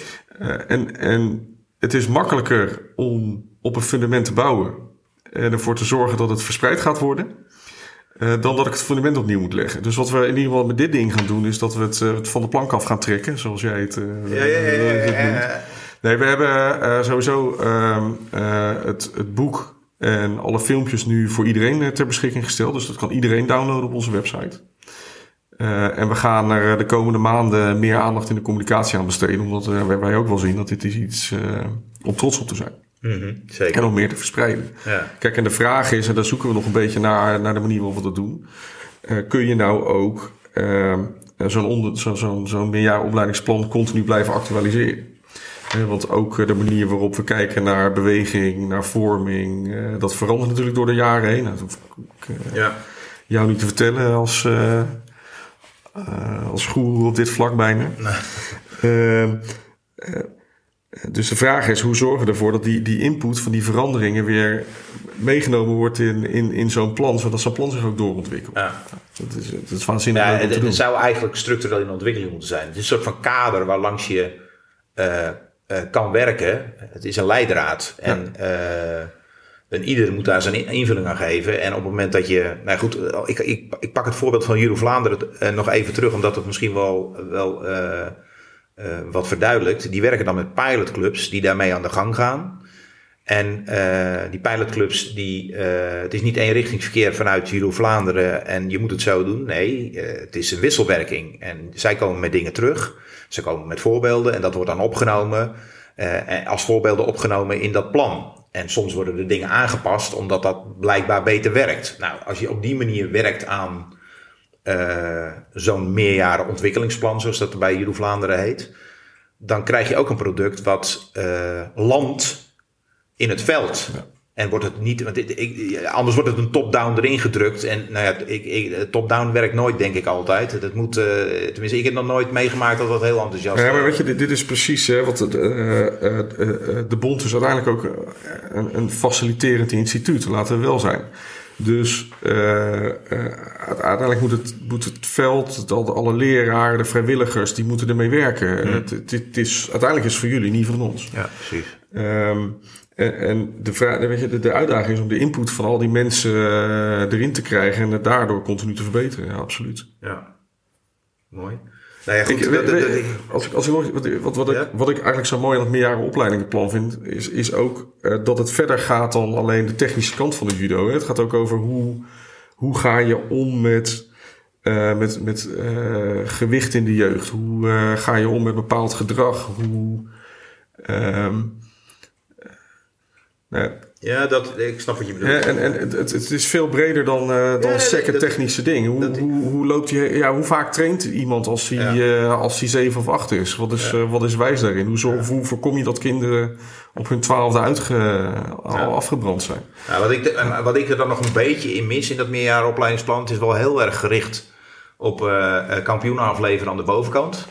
En, en het is makkelijker om op een fundament te bouwen. En ervoor te zorgen dat het verspreid gaat worden. Eh, dan dat ik het fundament opnieuw moet leggen. Dus wat we in ieder geval met dit ding gaan doen. Is dat we het, eh, het van de plank af gaan trekken. Zoals jij het, eh, Ja, ja, ja. Nee, we hebben sowieso ehm, eh, het, het boek en alle filmpjes nu voor iedereen ter beschikking gesteld. Dus dat kan iedereen downloaden op onze website. En we gaan er de komende maanden meer aandacht in de communicatie aan besteden. Omdat eh, wij, ook wel zien dat dit is iets eh, om trots op te zijn. Mhm, En zeker. om meer te verspreiden. Ja. Kijk, en de vraag is, en daar zoeken we nog een beetje naar, naar de manier waarop we dat doen. Eh, kun je nou ook eh, zo'n onder- zo, zo, zo'n meerjaaropleidingsplan continu blijven actualiseren? Want ook eh, de manier waarop we kijken naar beweging, naar vorming, dat verandert natuurlijk door de jaren heen. Nou, dat hoef ik Ja. jou niet te vertellen als, als goeroe op dit vlak bijna. Ehm, eh, dus de vraag is, hoe zorgen we ervoor dat die, die input van die veranderingen weer meegenomen wordt in, in, in zo'n plan, zodat zo'n plan zich ook doorontwikkelt. Ja. Dat, is, dat is waanzinnig Ja, het, zou eigenlijk structureel in ontwikkeling moeten zijn. Het is een soort van kader waar langs je eh, eh, kan werken. Het is een leidraad. En, eh, en ieder moet daar zijn in- invulling aan geven. En op het moment dat je. Nou goed, ik, ik, ik pak het voorbeeld van Juro Vlaanderen eh, nog even terug, omdat het misschien wel, wel eh, wat verduidelijkt. Die werken dan met pilotclubs die daarmee aan de gang gaan. En eh, die pilotclubs, die, eh, het is niet eenrichtingsverkeer vanuit Judo Vlaanderen en je moet het zo doen. Nee, het is een wisselwerking. En zij komen met dingen terug. Ze komen met voorbeelden en dat wordt dan opgenomen. en als voorbeelden opgenomen in dat plan. En soms worden er dingen aangepast omdat dat blijkbaar beter werkt. Nou, als je op die manier werkt aan eh, zo'n meerjaren ontwikkelingsplan, zoals dat bij Judo Vlaanderen heet, dan krijg je ook een product wat eh landt in het veld. En wordt het niet, want ik, anders wordt het een top-down erin gedrukt. En nou ja, ik, ik, top-down werkt nooit, denk ik altijd. Dat moet, eh, tenminste, ik heb nog nooit meegemaakt dat dat heel enthousiast Ja, maar weet je, dit, dit is precies hè, wat de, eh, de bond is uiteindelijk ook een, een faciliterend instituut, laten we wel zijn. Dus eh, eh, uiteindelijk moet het, moet het veld, alle leraren, de vrijwilligers, die moeten ermee werken. Het, het, het is, uiteindelijk is het voor jullie, niet van ons. Ja, precies. Ehm, en, en de, vraag, weet je, de, de uitdaging is om de input van al die mensen eh, erin te krijgen en het daardoor continu te verbeteren. Ja, absoluut. Ja. Mooi. Nou ja, goed. Ik, als ik, als ik, wat, wat, Ja? ik, wat ik eigenlijk zo mooi aan het meerjarenopleidingenplan vind, is, is ook eh, dat het verder gaat dan alleen de technische kant van de judo. Hè. Het gaat ook over hoe, hoe ga je om met, eh, met, met eh, gewicht in de jeugd. Hoe ga je om met bepaald gedrag. Hoe, ehm, nou ja, ja, dat, ik snap wat je bedoelt. Hè, en en het, het, is veel breder dan, eh dan dat- technische dingen. Hoe, dat- hoe, hoe, loopt je, ja, hoe vaak traint iemand als hij, Ja. eh, als hij 7 of 8 is? Wat is, eh, wat is wijs daarin? Hoe, hoe voorkom je dat kinderen op hun twaalfde uitge, al afgebrand zijn? Wat, ik, en wat ik er dan nog een beetje in mis in dat meerjarenopleidingsplan, het is wel heel erg gericht op kampioenen afleveren aan de bovenkant.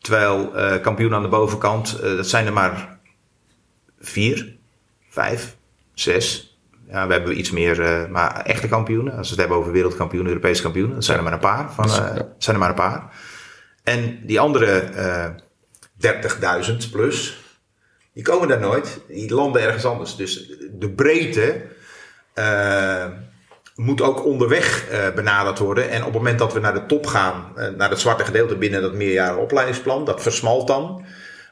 Terwijl kampioenen aan de bovenkant, dat zijn er maar vier, vijf, zes, Ja, we hebben iets meer, eh, maar echte kampioenen. Als we het hebben over wereldkampioenen, Europese kampioenen. Dat zijn er maar een paar. Van, eh, zijn er maar een paar. En die andere eh 30.000 plus, die komen daar nooit. Die landen ergens anders. Dus de breedte eh, moet ook onderweg eh, benaderd worden. En op het moment dat we naar de top gaan, eh, naar het zwarte gedeelte binnen dat meerjaren opleidingsplan, dat versmalt dan.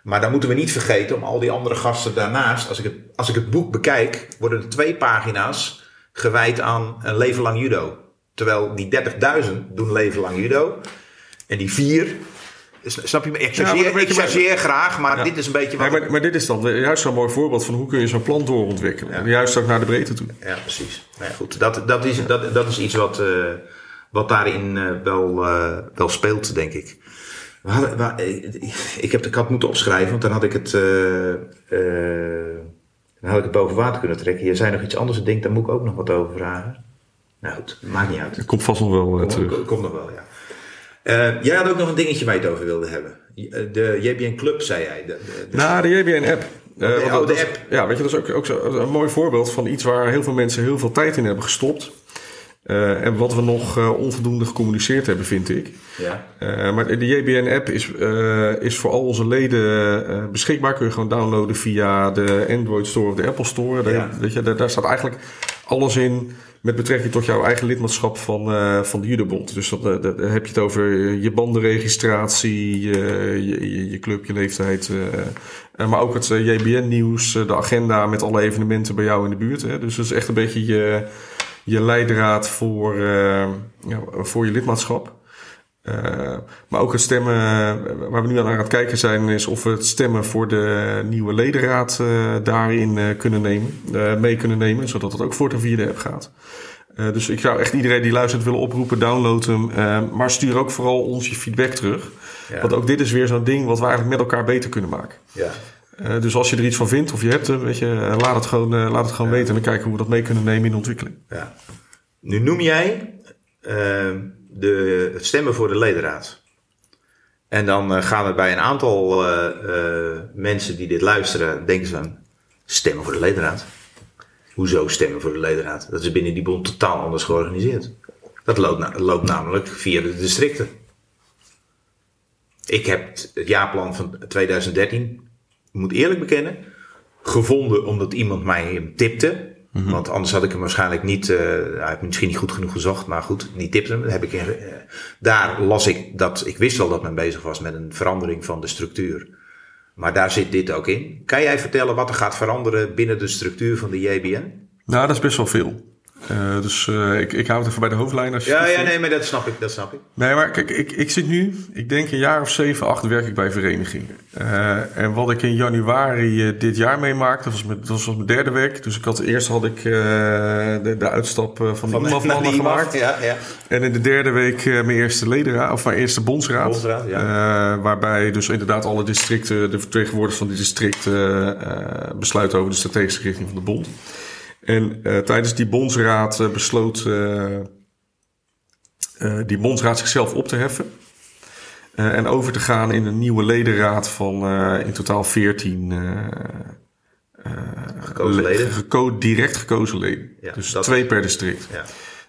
Maar dan moeten we niet vergeten om al die andere gasten daarnaast, als ik het, als ik het boek bekijk, worden er twee pagina's gewijd aan een leven lang judo. Terwijl die 30.000 doen leven lang judo. En die vier, snap je me? Ik Ja, chargeer, ik chargeer graag, maar dit is een beetje wat... Ja, maar, maar dit is dan juist zo'n mooi voorbeeld van hoe kun je zo'n plan doorontwikkelen. Ja. En Juist ook naar de breedte toe. Ja, precies. Nou ja, goed. Dat, dat, is, dat, dat is iets wat, eh, wat daarin eh, wel, eh, wel speelt, denk ik. We hadden, we- ik, heb de kat moeten opschrijven, want dan had ik het, eh, eh, dan had ik het boven water kunnen trekken. Je zei nog iets anders, ik denk, daar moet ik ook nog wat over vragen. Nou goed, maakt niet uit. Dat komt vast nog wel eh, Kom, terug. kom- Komt nog wel, ja. Eh, jij had ook nog een dingetje waar je het over wilde hebben. De JBN Club, zei jij. De, de- de- Nou, de JBN-app. de- oh, de app. Ja, weet je, dat is ook, ook zo, een mooi voorbeeld van iets waar heel veel mensen heel veel tijd in hebben gestopt. Eh, en wat we nog eh, onvoldoende gecommuniceerd hebben, vind ik. ja. Eh, maar de JBN-app is, is voor al onze leden beschikbaar. Kun je gewoon downloaden via de Android Store of de Apple Store. Daar, Ja. weet je, daar, daar staat eigenlijk alles in met betrekking tot jouw eigen lidmaatschap van, van de Judebond. Dus dat, heb je het over je bandenregistratie, je, je, club, je leeftijd. maar ook het JBN-nieuws, de agenda met alle evenementen bij jou in de buurt. Hè. Dus dat is echt een beetje je, je leidraad voor, eh, ja, voor je lidmaatschap. Eh, maar ook het stemmen, eh, waar we nu aan aan het kijken zijn, is of we het stemmen voor de nieuwe ledenraad daarin kunnen nemen, mee kunnen nemen, zodat het ook voor de vierde app gaat. Dus ik zou echt iedereen die luistert willen oproepen, download hem. maar stuur ook vooral ons je feedback terug. Ja. Want ook dit is weer zo'n ding wat we eigenlijk met elkaar beter kunnen maken. ja. Eh, dus als je er iets van vindt of je hebt hem, weet je, eh, laat het gewoon, eh, laat het gewoon weten en dan kijken hoe we dat mee kunnen nemen in de ontwikkeling. Ja. Nu noem jij de, het stemmen voor de ledenraad. En dan gaan er bij een aantal mensen die dit luisteren, denken ze aan stemmen voor de ledenraad. Hoezo stemmen voor de ledenraad? Dat is binnen die bond totaal anders georganiseerd. Dat loopt, na- loopt namelijk via de districten. Ik heb het jaarplan van 2013, ik moet eerlijk bekennen, gevonden omdat iemand mij hem tipte. Want anders had ik hem waarschijnlijk niet, eh hij heeft misschien niet goed genoeg gezocht, maar goed, die tipte hem. Heb ik in, eh, daar las ik dat, ik wist wel dat men bezig was met een verandering van de structuur. Maar daar zit dit ook in. Kan jij vertellen wat er gaat veranderen binnen de structuur van de JBN? Nou, dat is best wel veel. Eh, dus eh, ik, ik hou het even bij de hoofdlijn. Als je Ja, ja, nee, maar dat snap ik, dat snap ik. Nee, maar kijk, ik, ik zit nu, ik denk een jaar of zeven, acht werk ik bij verenigingen. Eh, en wat ik in januari dit jaar meemaakte, dat was, mijn, dat was mijn derde week. Dus ik had, eerst had ik de, de uitstap eh, van de Van IMAF-mannen gemaakt. Ja, ja. En in de derde week mijn eerste ledenraad, of mijn eerste bondsraad. Bondsraad, Eh, waarbij dus inderdaad alle districten, de vertegenwoordigers van die districten besluiten over de strategische richting van de bond. En eh, tijdens die bondsraad eh, besloot eh, die bondsraad zichzelf op te heffen. en over te gaan in een nieuwe ledenraad van in totaal 14 eh, Gekozen le- leden. geko- direct gekozen leden. Ja, dus twee per district. Ja.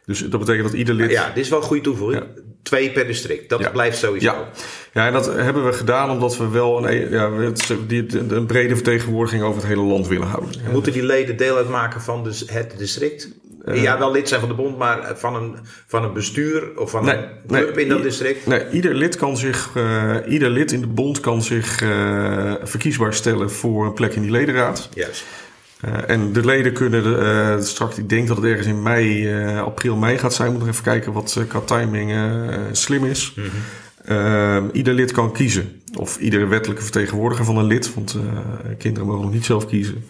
Dus dat betekent dat ieder lid. ja, dit is wel een goede toevoeging. Twee per district, dat Ja. blijft sowieso. Ja. ja, en dat hebben we gedaan omdat we wel een, ja, het- die, een brede vertegenwoordiging over het hele land willen houden. Moeten die leden deel uitmaken van dus het district? Eh. ja, wel lid zijn van de bond, maar van een, van een bestuur of van Nee, een club nee. in dat district? Nee, ieder lid kan zich, eh, ieder lid in de bond kan zich eh, verkiesbaar stellen voor een plek in die ledenraad. Juist. Eh, en de leden kunnen eh, straks, ik denk dat het ergens in mei, eh, april, mei gaat zijn. Moet nog even kijken wat qua timing slim is. Eh, ieder lid kan kiezen. Of iedere wettelijke vertegenwoordiger van een lid. Want kinderen mogen nog niet zelf kiezen.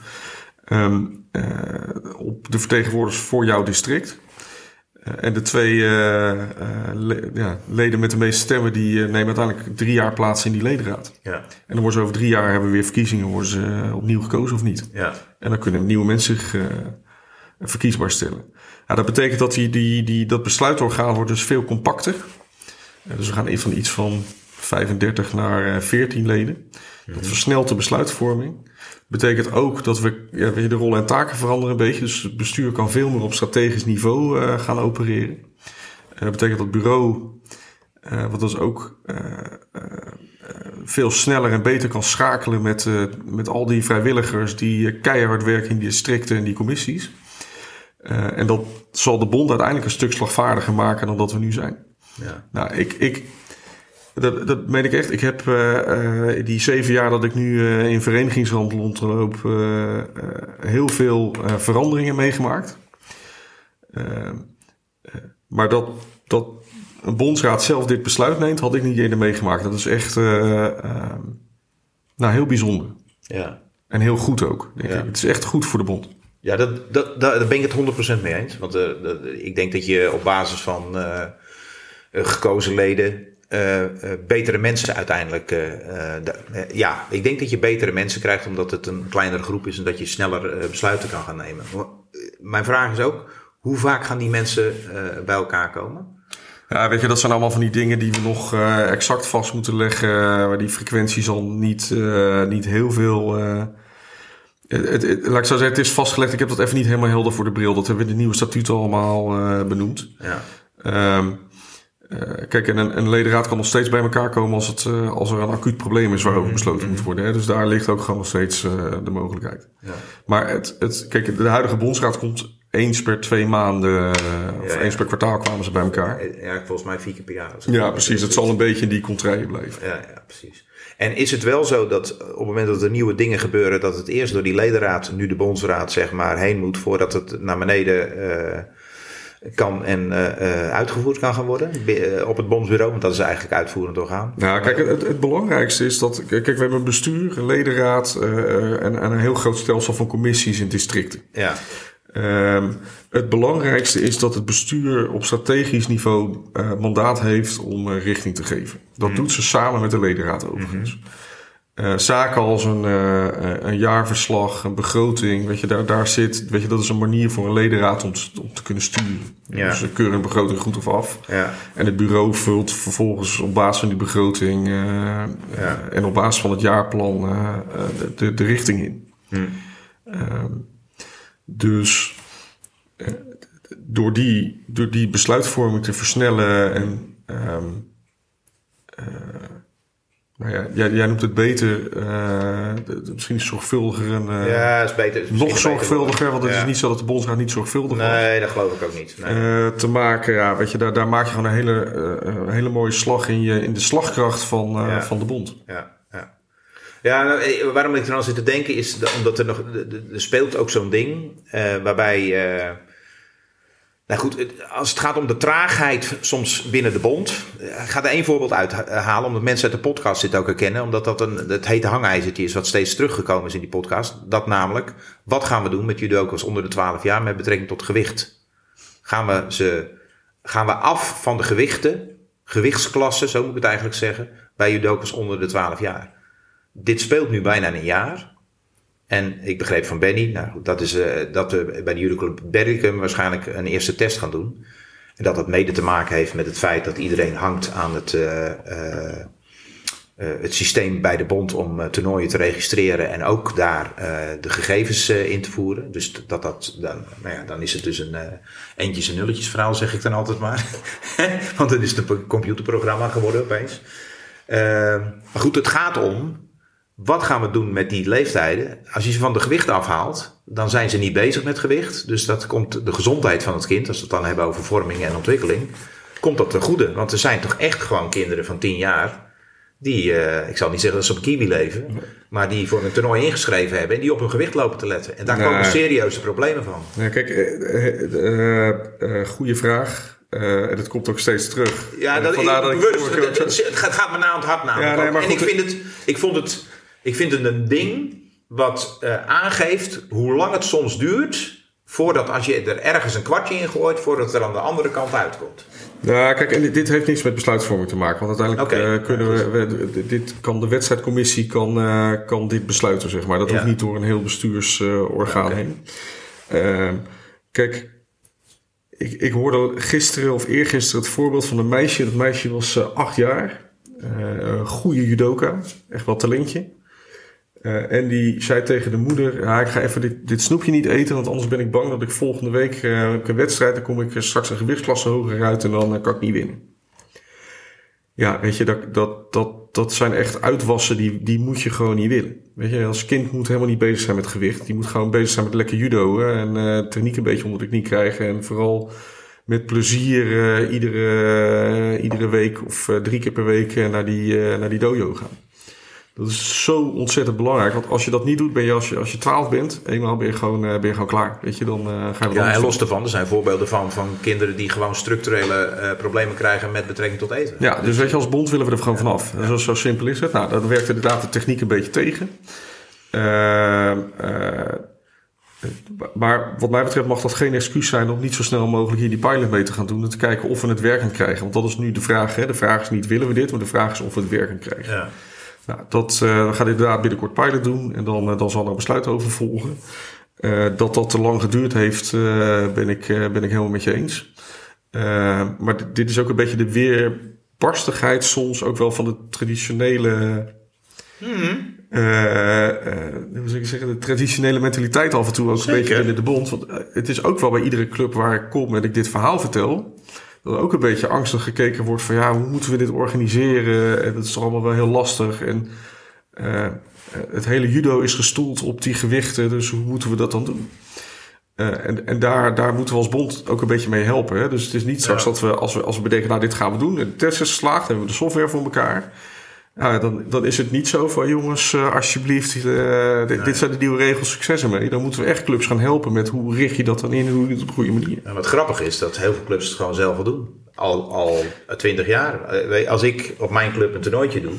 Ehm, eh, op de vertegenwoordigers voor jouw district. Eh, en de twee eh, eh, le- ja, leden met de meeste stemmen... die nemen uiteindelijk drie jaar plaats in die ledenraad. Ja, En dan worden ze over drie jaar hebben we weer verkiezingen. Worden ze opnieuw gekozen of niet. ja. En dan kunnen nieuwe mensen zich verkiesbaar stellen. Ja, dat betekent dat die, die, die, dat besluitorgaan wordt dus veel compacter. Dus we gaan van iets van 35 naar eh, 14 leden. Dat versnelt de besluitvorming. Betekent ook dat we ja, weer de rollen en taken veranderen een beetje. Dus het bestuur kan veel meer op strategisch niveau eh, gaan opereren. Eh, dat betekent dat het bureau, eh wat dus ook eh, eh, veel sneller en beter kan schakelen met, met al die vrijwilligers die keihard werken in die districten en die commissies. En dat zal de bond uiteindelijk een stuk slagvaardiger maken dan dat we nu zijn. Ja. Nou, ik, ik, dat, dat meen ik echt. Ik heb eh, eh, die zeven jaar dat ik nu eh, in rondloop, eh, eh, heel veel veranderingen meegemaakt. Maar dat, dat een bondsraad zelf dit besluit neemt, had ik niet eerder meegemaakt. Dat is echt nou, heel bijzonder. Ja. En heel goed ook. Denk Ja. ik. Het is echt goed voor de bond. Ja, dat, dat, dat, daar ben ik het 100% mee eens. Want ik denk dat je op basis van gekozen leden eh, eh, betere mensen uiteindelijk. eh, ja, ik denk dat je betere mensen krijgt omdat het een kleinere groep is en dat je sneller besluiten kan gaan nemen. Maar, Mijn vraag is ook: hoe vaak gaan die mensen bij elkaar komen? Ja, weet je, dat zijn allemaal van die dingen die we nog exact vast moeten leggen. waar die frequentie zal niet, niet heel veel. het, het, het- laat ik zo zeggen, het is vastgelegd. Ik heb dat even niet helemaal helder voor de bril. Dat hebben we in de nieuwe statuten allemaal benoemd. Ja, Ehm, eh, kijk, en een, een ledenraad kan nog steeds bij elkaar komen als, het, eh, als er een acuut probleem is waarover besloten moet worden. Hè. Dus daar ligt ook gewoon nog steeds eh, de mogelijkheid. ja. Maar het, het, kijk, de huidige bondsraad komt eens per twee maanden, of Ja, ja. eens per kwartaal kwamen ze bij elkaar. Ja volgens mij vier keer per jaar. Ja, precies. Het zal een beetje in die contraille blijven. Ja, ja, precies. En is het wel zo dat op het moment dat er nieuwe dingen gebeuren, dat het eerst door die ledenraad, nu de bondsraad, zeg maar, heen moet voordat het naar beneden kan en eh, eh, uitgevoerd kan gaan worden eh, op het bondsbureau? Want dat is eigenlijk uitvoerend orgaan. Nou, kijk, het, het belangrijkste is dat. Kijk, we hebben een bestuur, een ledenraad en, en een heel groot stelsel van commissies in districten. Ja, Ehm, het belangrijkste is dat het bestuur op strategisch niveau mandaat heeft om richting te geven. Dat doet ze samen met de ledenraad overigens. Eh, zaken als een, eh, eh, een jaarverslag, een begroting, weet je, daar, daar zit, weet je, dat is een manier voor een ledenraad om, te- om te kunnen sturen. Ja. Dus ze keuren een begroting goed of af. ja, En het bureau vult vervolgens op basis van die begroting eh, en op basis van het jaarplan de, de, de richting in. Ehm, dus door, die, door die besluitvorming te versnellen en ehm, eh, nou ja, jij, jij noemt het beter, de- misschien zorgvuldiger en eh, ja, is beter. is nog beter zorgvuldiger, want het Ja. is niet zo dat de bondsraad niet zorgvuldig was. Nee, dat geloof ik ook niet. Nee. Eh, te maken. Ja, weet je, daar, daar maak je gewoon een hele, hele mooie slag in, je, in de slagkracht van, Ja. van de bond. Ja, ja. ja nou, waarom ik er aan zit te denken is dat, omdat er nog. Er speelt ook zo'n ding waarbij. Eh, nou goed, als het gaat om de traagheid soms binnen de bond. eh, Ik ga er één voorbeeld uithalen, omdat mensen uit de podcast dit ook herkennen. Omdat dat een, het hete hangijzertje is wat steeds teruggekomen is in die podcast. Dat namelijk, wat gaan we doen met judokas onder de 12 jaar met betrekking tot gewicht? Gaan we, ze, gaan we af van de gewichten, gewichtsklassen, zo moet ik het eigenlijk zeggen, bij judokas onder de 12 jaar? Dit speelt nu bijna een jaar. En ik begreep van Benny, nou dat, is, eh, dat we bij de judoclub Berlicum waarschijnlijk een eerste test gaan doen. En dat dat mede te maken heeft met het feit dat iedereen hangt aan het, eh, eh, het systeem bij de bond om toernooien te registreren en ook daar de gegevens in te voeren. Dus dat, dat, dan, nou ja, dan is het dus een eentjes en nulletjes verhaal, zeg ik dan altijd maar. Want dan is het een computerprogramma geworden opeens. Maar goed, het gaat om wat gaan we doen met die leeftijden? Als je ze van de gewicht afhaalt, dan zijn ze niet bezig met gewicht. Dus dat komt de gezondheid van het kind, als we het dan hebben over vorming en ontwikkeling, komt dat ten goede. Want er zijn toch echt gewoon kinderen van 10 jaar die, eh, ik zal niet zeggen dat ze op kiwi leven, maar die voor een toernooi ingeschreven hebben en die op hun gewicht lopen te letten. En daar Nee. komen serieuze problemen van. Ja, kijk, eh, eh, goede vraag. En dat komt ook steeds terug. Ja, dat, vandaar ik, dat ik bewust, het, het, gaat me na aan het hart namelijk. Ja, nee, en ik, vind het, ik, vond het, ik vind het een ding wat eh, aangeeft hoe lang het soms duurt... voordat als je er ergens een kwartje in gooit... voordat het er aan de andere kant uitkomt. Ja, kijk, en dit, heeft niets met besluitvorming te maken. Want uiteindelijk eh, kunnen we, we- dit kan de wedstrijdcommissie kan, eh, kan dit besluiten, zeg maar. Dat Ja. hoeft niet door een heel bestuursorgaan Oké. heen. Ehm, kijk, ik, ik hoorde gisteren of eergisteren het voorbeeld van een meisje. Dat meisje was acht jaar. Goede judoka. Echt wel talentje. Eh, en die zei tegen de moeder: ja, Ik ga even dit, dit snoepje niet eten, want anders ben ik bang dat ik volgende week ik een wedstrijd. Dan kom ik eh, straks een gewichtsklasse hoger uit en dan eh, kan ik niet winnen. Ja, weet je, dat, dat, dat, dat zijn echt uitwassen die, die moet je gewoon niet willen. Weet je, als kind moet helemaal niet bezig zijn met gewicht. Die moet gewoon bezig zijn met lekker judo en techniek een beetje onder de knie krijgen. En vooral met plezier iedere, iedere week of drie keer per week naar, die, naar die dojo gaan. Dat is zo ontzettend belangrijk. Want als je dat niet doet, ben je als je, als je 12 bent, eenmaal ben je gewoon, eh, ben je gewoon klaar. Weet je, dan eh, ga je Ja, en los daarvan, er zijn voorbeelden van, van kinderen die gewoon structurele eh, problemen krijgen met betrekking tot eten. Ja, dus weet je, als bond willen we er gewoon vanaf. Zo, zo simpel is het. Nou, dan werkt inderdaad de techniek een beetje tegen. Ehm, eh, maar wat mij betreft mag dat geen excuus zijn om niet zo snel mogelijk hier die pilot mee te gaan doen. En te kijken of we het werkend krijgen. Want dat is nu de vraag. Hè? De vraag is niet willen we dit, maar de vraag is of we het werkend krijgen. Ja. Nou, dat uh, we gaan inderdaad binnenkort pilot doen. En dan, uh, dan zal er besluit over volgen. Uh, dat dat te lang geduurd heeft, ben, ik, ben ik helemaal met je eens. Maar dit, dit is ook een beetje de weerbarstigheid soms ook wel van de traditionele... Hmm. Uh, hoe zou ik zeggen, de traditionele mentaliteit af en toe ook Zeker. een beetje binnen de bond. Want het is ook wel bij iedere club waar ik kom en ik dit verhaal vertel, dat er ook een beetje angstig gekeken wordt van ja, hoe moeten we dit organiseren? En dat is toch allemaal wel heel lastig. En uh, het hele judo is gestoeld op die gewichten, dus hoe moeten we dat dan doen? Uh, en en daar, daar moeten we als bond ook een beetje mee helpen. Hè? Dus het is niet straks ja. dat we als, we, als we bedenken, nou dit gaan we doen. En de test is geslaagd, hebben we de software voor elkaar. Ja, dan, dan is het niet zo van jongens, uh, alsjeblieft, uh, dit, dit, zijn de nieuwe regels, succes ermee. Dan moeten we echt clubs gaan helpen met hoe richt je dat dan in en hoe je het op een goede manier. Ja, wat grappig is dat heel veel clubs het gewoon zelf al doen. Al, al 20 jaar. Als ik op mijn club een toernooitje doe,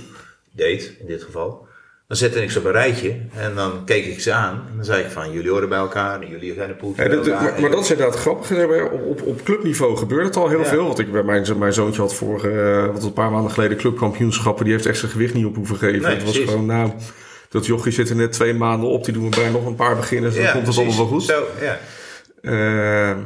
deed in dit geval, dan zette ik ze op een rijtje en dan keek ik ze aan. En dan zei ik van, jullie horen bij elkaar en jullie zijn poeltje ja, dat, maar, dat is inderdaad grappig. Op, op, op clubniveau gebeurt het al heel ja. veel. Want ik, bij mijn, mijn zoontje had vorige, uh, wat een paar maanden geleden clubkampioenschappen. Die heeft echt zijn gewicht niet op hoeven geven. Nee, het was precies. gewoon, nou, dat jochie zit er net twee maanden op. Die doen we bij nog een paar beginners. Dan ja, komt het allemaal wel goed. Zo, ja. Uh,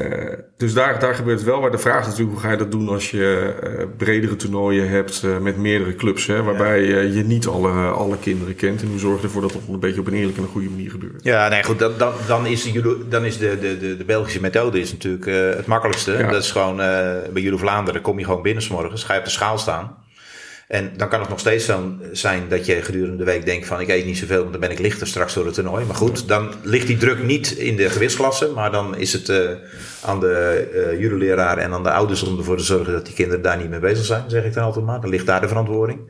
uh, dus daar, daar gebeurt het wel. Maar de vraag is natuurlijk hoe ga je dat doen als je uh, bredere toernooien hebt uh, met meerdere clubs. Hè, waarbij je niet alle, alle kinderen kent. En hoe zorg je ervoor dat dat een beetje op een eerlijke en een goede manier gebeurt. Ja, nee goed. Dan, dan, dan is, de, dan is de, de, de, de Belgische methode is natuurlijk het makkelijkste. Ja. Dat is gewoon bij jullie Vlaanderen kom je gewoon binnen s morgens. Ga je op de schaal staan. En dan kan het nog steeds dan zijn dat je gedurende de week denkt van ik eet niet zoveel, want dan ben ik lichter straks door het toernooi. Maar goed, dan ligt die druk niet in de gewichtsklasse, maar dan is het uh, aan de uh, juryleraar en aan de ouders om ervoor te zorgen dat die kinderen daar niet mee bezig zijn, zeg ik dan altijd maar. Dan ligt daar de verantwoording.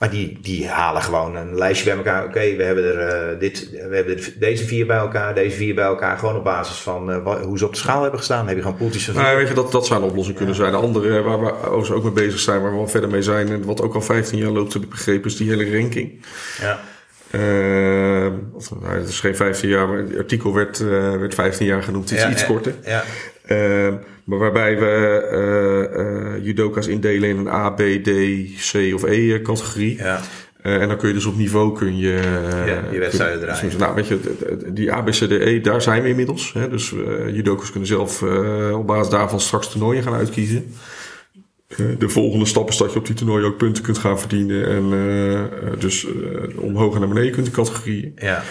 Maar die, die halen gewoon een lijstje bij elkaar. Oké, okay, we hebben er uh, dit, we hebben er deze vier bij elkaar, deze vier bij elkaar. Gewoon op basis van uh, wat, hoe ze op de schaal hebben gestaan. Dan heb je gewoon poeltjes van nou, weet je, dat, dat zou een oplossing kunnen ja. zijn. De andere waar we ook mee bezig zijn, waar we wel verder mee zijn. En wat ook al 15 jaar loopt, heb ik begrepen, is die hele ranking. Ja. Uh, of, nou, het is geen 15 jaar, maar het artikel werd, werd 15 jaar genoemd. Het is ja, iets ja, korter. Ja. Uh, maar waarbij we uh, judoka's indelen in een A, B, D, C of E categorie. Ja. en dan kun je dus op niveau kun je... ja, je wedstrijden draaien. Dus, nou, weet je, die A, B, C, D, E, daar zijn we inmiddels. Hè? Dus judoka's kunnen zelf op basis daarvan straks toernooien gaan uitkiezen. De volgende stap is dat je op die toernooien ook punten kunt gaan verdienen. En uh, dus uh, omhoog en naar beneden kunt de categorieën. Ja.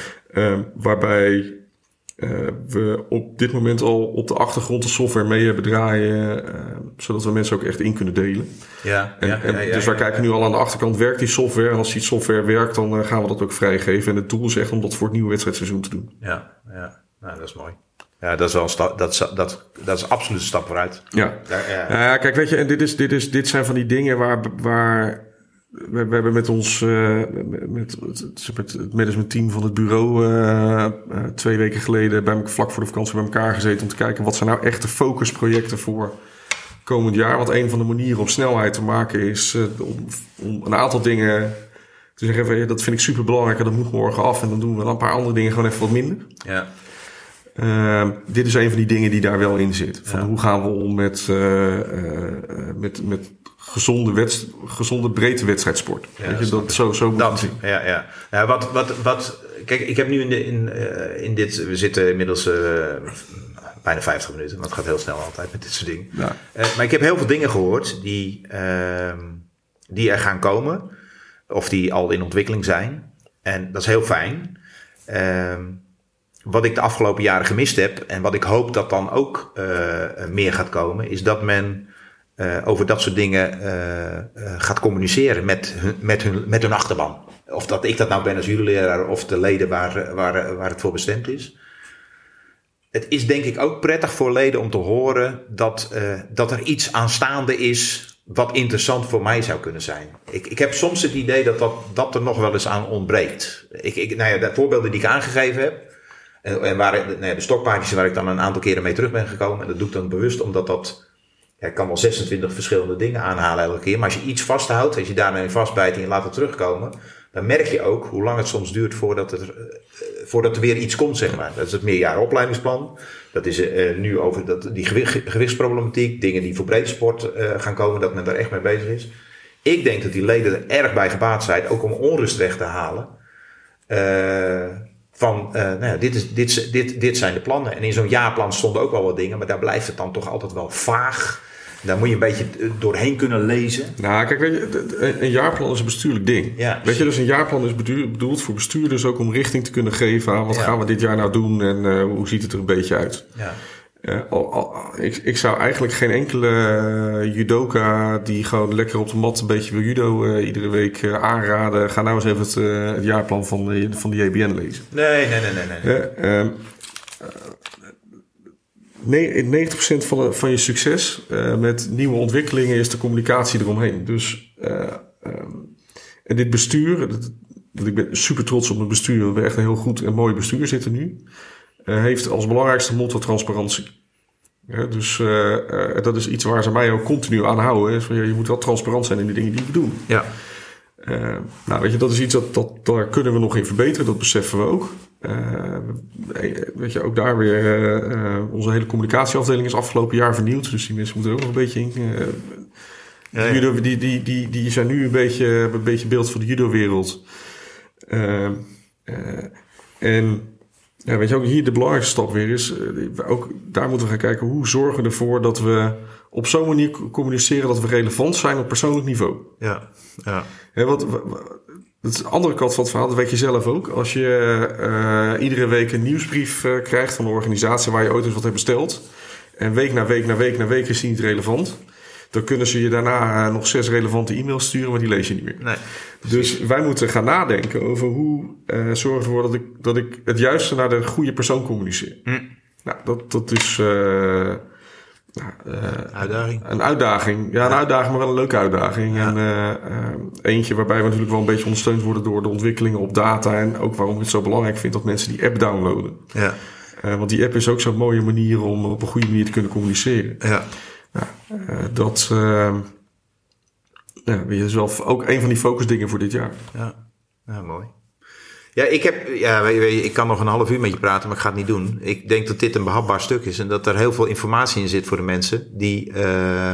Uh, we op dit moment al op de achtergrond de software mee hebben draaien. zodat we mensen ook echt in kunnen delen. Ja, en, ja, en ja, ja, dus wij kijken nu al aan de achterkant, werkt die software? En als die software werkt, dan gaan we dat ook vrijgeven. En het doel is echt om dat voor het nieuwe wedstrijdseizoen te doen. Ja, ja. Nou, dat is mooi. Ja, dat is wel een stap, dat, is, dat, dat is absoluut een stap vooruit. Ja. ja, ja. Uh, kijk, weet je, en dit, is, dit, is, dit zijn van die dingen waar, waar we, we hebben met ons, uh, met, met, met het managementteam van het bureau uh, uh, twee weken geleden bij vlak voor de vakantie bij elkaar gezeten om te kijken wat zijn nou echte focusprojecten voor komend jaar. Want een van de manieren om snelheid te maken is om, om een aantal dingen te zeggen, dat vind ik super belangrijk en dat moet morgen af en dan doen we een paar andere dingen gewoon even wat minder. Ja. Uh, dit is een van die dingen die daar wel in zit. Van ja. hoe gaan we om met, uh, uh, met, met gezonde, wedst, gezonde breedte wedstrijdsport. Ja, Weet je, dat, zo, zo moet dat, zien. Ja, ja. ja wat, wat, wat, kijk, ik heb nu in, de, in, in dit, we zitten inmiddels bijna 50 minuten, want het gaat heel snel altijd met dit soort dingen. Ja. maar ik heb heel veel dingen gehoord die, ehm, die er gaan komen. Of die al in ontwikkeling zijn. En dat is heel fijn. Ehm, wat ik de afgelopen jaren gemist heb. En wat ik hoop dat dan ook eh, meer gaat komen. Is dat men eh, over dat soort dingen eh, eh, gaat communiceren met hun, met, hun, met hun achterban. Of dat ik dat nou ben als jullie of de leden waar, waar, waar het voor bestemd is. Het is denk ik ook prettig voor leden om te horen dat, dat er iets aanstaande is wat interessant voor mij zou kunnen zijn. Ik, ik heb soms het idee dat, dat dat er nog wel eens aan ontbreekt. Ik, ik, nou ja, de voorbeelden die ik aangegeven heb, en, en waar, nou de stokpaardjes waar ik dan een aantal keren mee terug ben gekomen, en dat doe ik dan bewust omdat dat ja, ik kan wel 26 verschillende dingen aanhalen elke keer. Maar als je iets vasthoudt, als je daarmee vastbijt en laat het terugkomen, dan merk je ook hoe lang het soms duurt voordat, het, uh, voordat er weer iets komt, zeg maar. Dat is het meerjarenopleidingsplan. Dat is uh, nu over dat, die gewicht, gewichtsproblematiek, dingen die voor breedte sport uh, gaan komen, dat men daar echt mee bezig is. Ik denk dat die leden er erg bij gebaat zijn, ook om onrust weg te halen. van, nou ja, dit, is, dit, dit, dit zijn de plannen. En in zo'n jaarplan stonden ook wel wat dingen, maar daar blijft het dan toch altijd wel vaag. Daar moet je een beetje doorheen kunnen lezen. Nou, kijk, weet je, een jaarplan is een bestuurlijk ding. Ja, weet je, dus een jaarplan is bedoeld voor bestuurders ook om richting te kunnen geven aan wat ja. gaan we dit jaar nou doen en uh, hoe ziet het er een beetje uit. Ja. Uh, al, al, ik, ik zou eigenlijk geen enkele uh, judoka die gewoon lekker op de mat een beetje wil judo uh, iedere week aanraden. Ga nou eens even het, het jaarplan van de, van de JBN lezen. Nee, nee, nee, nee. nee. Ehm, Nee, 90% van, de, van je succes uh, met nieuwe ontwikkelingen is de communicatie eromheen. Dus, uh, um, en dit bestuur, dat, dat, ik ben super trots op mijn bestuur, we hebben echt een heel goed en mooi bestuur zitten nu, uh, heeft als belangrijkste motto transparantie. Ja, dus dat is iets waar ze mij ook continu aan houden. Is van, ja, je moet wel transparant zijn in de dingen die we doen. Ja. Uh, nou, weet je, dat is iets dat, dat daar kunnen we nog in verbeteren, dat beseffen we ook. Uh, weet je, ook daar weer, uh, onze hele communicatieafdeling is afgelopen jaar vernieuwd, dus die mensen moeten er ook nog een beetje in. Ja, ja. Judo, die, die, die, die zijn nu een beetje, een beetje beeld van de judo-wereld. en ja, weet je, ook hier de belangrijkste stap weer is, ook daar moeten we gaan kijken hoe zorgen we ervoor dat we op zo'n manier communiceren dat we relevant zijn op persoonlijk niveau. Ja, ja. He, wat, dat is de andere kant van het verhaal, dat weet je zelf ook. Als je uh, iedere week een nieuwsbrief uh, krijgt van een organisatie waar je ooit eens wat hebt besteld. En week na week na week na week is die niet relevant. Dan kunnen ze je daarna uh, nog zes relevante e-mails sturen, maar die lees je niet meer. Nee, dus wij moeten gaan nadenken over hoe zorgen ervoor dat ik, dat ik het juiste naar de goede persoon communiceer. Hm. Nou, dat, dat is nou, uh, uitdaging. Een uitdaging. Ja, een ja. uitdaging, maar wel een leuke uitdaging. Ja. En uh, uh, eentje waarbij we natuurlijk wel een beetje ondersteund worden door de ontwikkelingen op data. En ook waarom ik het zo belangrijk vind dat mensen die app downloaden. Ja. want die app is ook zo'n mooie manier om op een goede manier te kunnen communiceren. Ja. Dat ja, is wel ook een van die focusdingen voor dit jaar. Ja, ja mooi. Ja, ik, heb, ja, ik kan nog een half uur met je praten, maar ik ga het niet doen. Ik denk dat dit een behapbaar stuk is en dat er heel veel informatie in zit voor de mensen die, uh,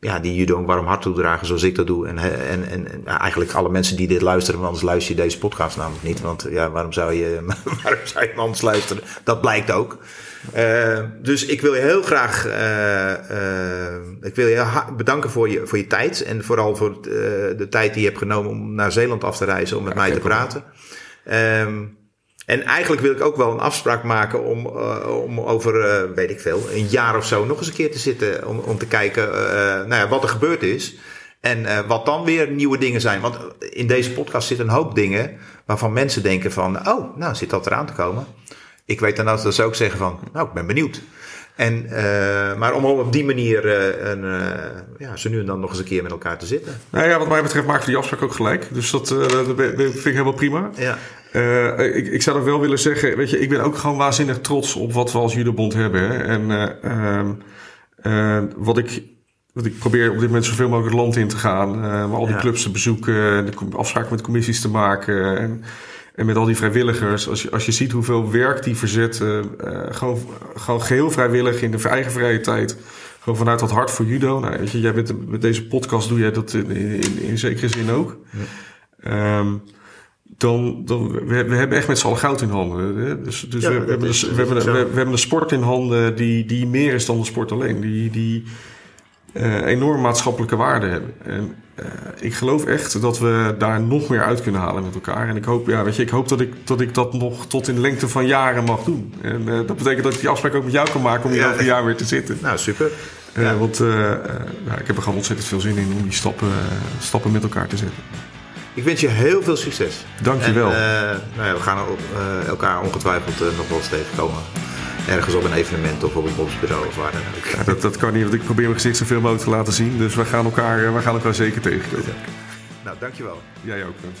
ja, die judo een warm hart toedragen zoals ik dat doe. En, en, en, en eigenlijk alle mensen die dit luisteren, want anders luister je deze podcast namelijk niet. Want ja, waarom zou je, waarom zou je anders luisteren? Dat blijkt ook. Uh, dus ik wil je heel graag uh, ik wil je bedanken voor je, voor je tijd. En vooral voor de tijd die je hebt genomen om naar Zeeland af te reizen om met ja, mij te praten. Um, en eigenlijk wil ik ook wel een afspraak maken om, uh, om over, uh, weet ik veel, een jaar of zo nog eens een keer te zitten. Om, om te kijken uh, nou ja, wat er gebeurd is. En wat dan weer nieuwe dingen zijn. Want in deze podcast zitten een hoop dingen waarvan mensen denken van, oh, nou zit dat eraan te komen. Ik weet dan dat ze ook zeggen van, nou, ik ben benieuwd. En, uh, maar om op die manier uh, een, uh, ja, zo nu en dan nog eens een keer met elkaar te zitten. Nou ja, wat mij betreft we die afspraak ook gelijk. Dus dat, dat vind ik helemaal prima. Ja. ik, ik zou nog wel willen zeggen, weet je, ik ben ook gewoon waanzinnig trots op wat we als Judobond hebben. Hè. En ehm, wat ik want ik probeer op dit moment zoveel mogelijk het land in te gaan. maar al die ja. clubs te bezoeken, de afspraken met commissies te maken. En, en met al die vrijwilligers, als je, als je ziet hoeveel werk die verzetten, uh, gewoon, gewoon geheel vrijwillig in de eigen vrije tijd. Gewoon vanuit dat hart voor judo. Nou, weet je, jij bent, met deze podcast doe jij dat in, in, in zekere zin ook. Ja. Um, dan, dan we, we, hebben echt met z'n allen goud in handen. Hè? Dus, dus ja, we, we, hebben, is, we, hebben, we, we, hebben een sport in handen die, die meer is dan de sport alleen. Die, die, eh, enorm maatschappelijke waarde hebben. En eh, ik geloof echt dat we daar nog meer uit kunnen halen met elkaar. En ik hoop, ja, weet je, ik hoop dat, ik, dat ik dat nog tot in de lengte van jaren mag doen. En eh, dat betekent dat ik die afspraak ook met jou kan maken om hier Ja. over een jaar weer te zitten. Nou, super. Eh. Want eh, eh, ja, ik heb er gewoon ontzettend veel zin in om die stappen, eh, stappen met elkaar te zetten. Ik wens je heel veel succes. Dank je wel. Eh, nou ja, we gaan op, eh, elkaar ongetwijfeld eh, nog wel eens tegenkomen. Ergens op een evenement of op een bobsbureau of waar dan ook. Ja, dat, dat kan niet, want ik probeer mijn gezicht zoveel mogelijk te laten zien. Dus we gaan elkaar, eh, we gaan elkaar zeker tegenkomen. Nou, dankjewel. Jij ook, Frans.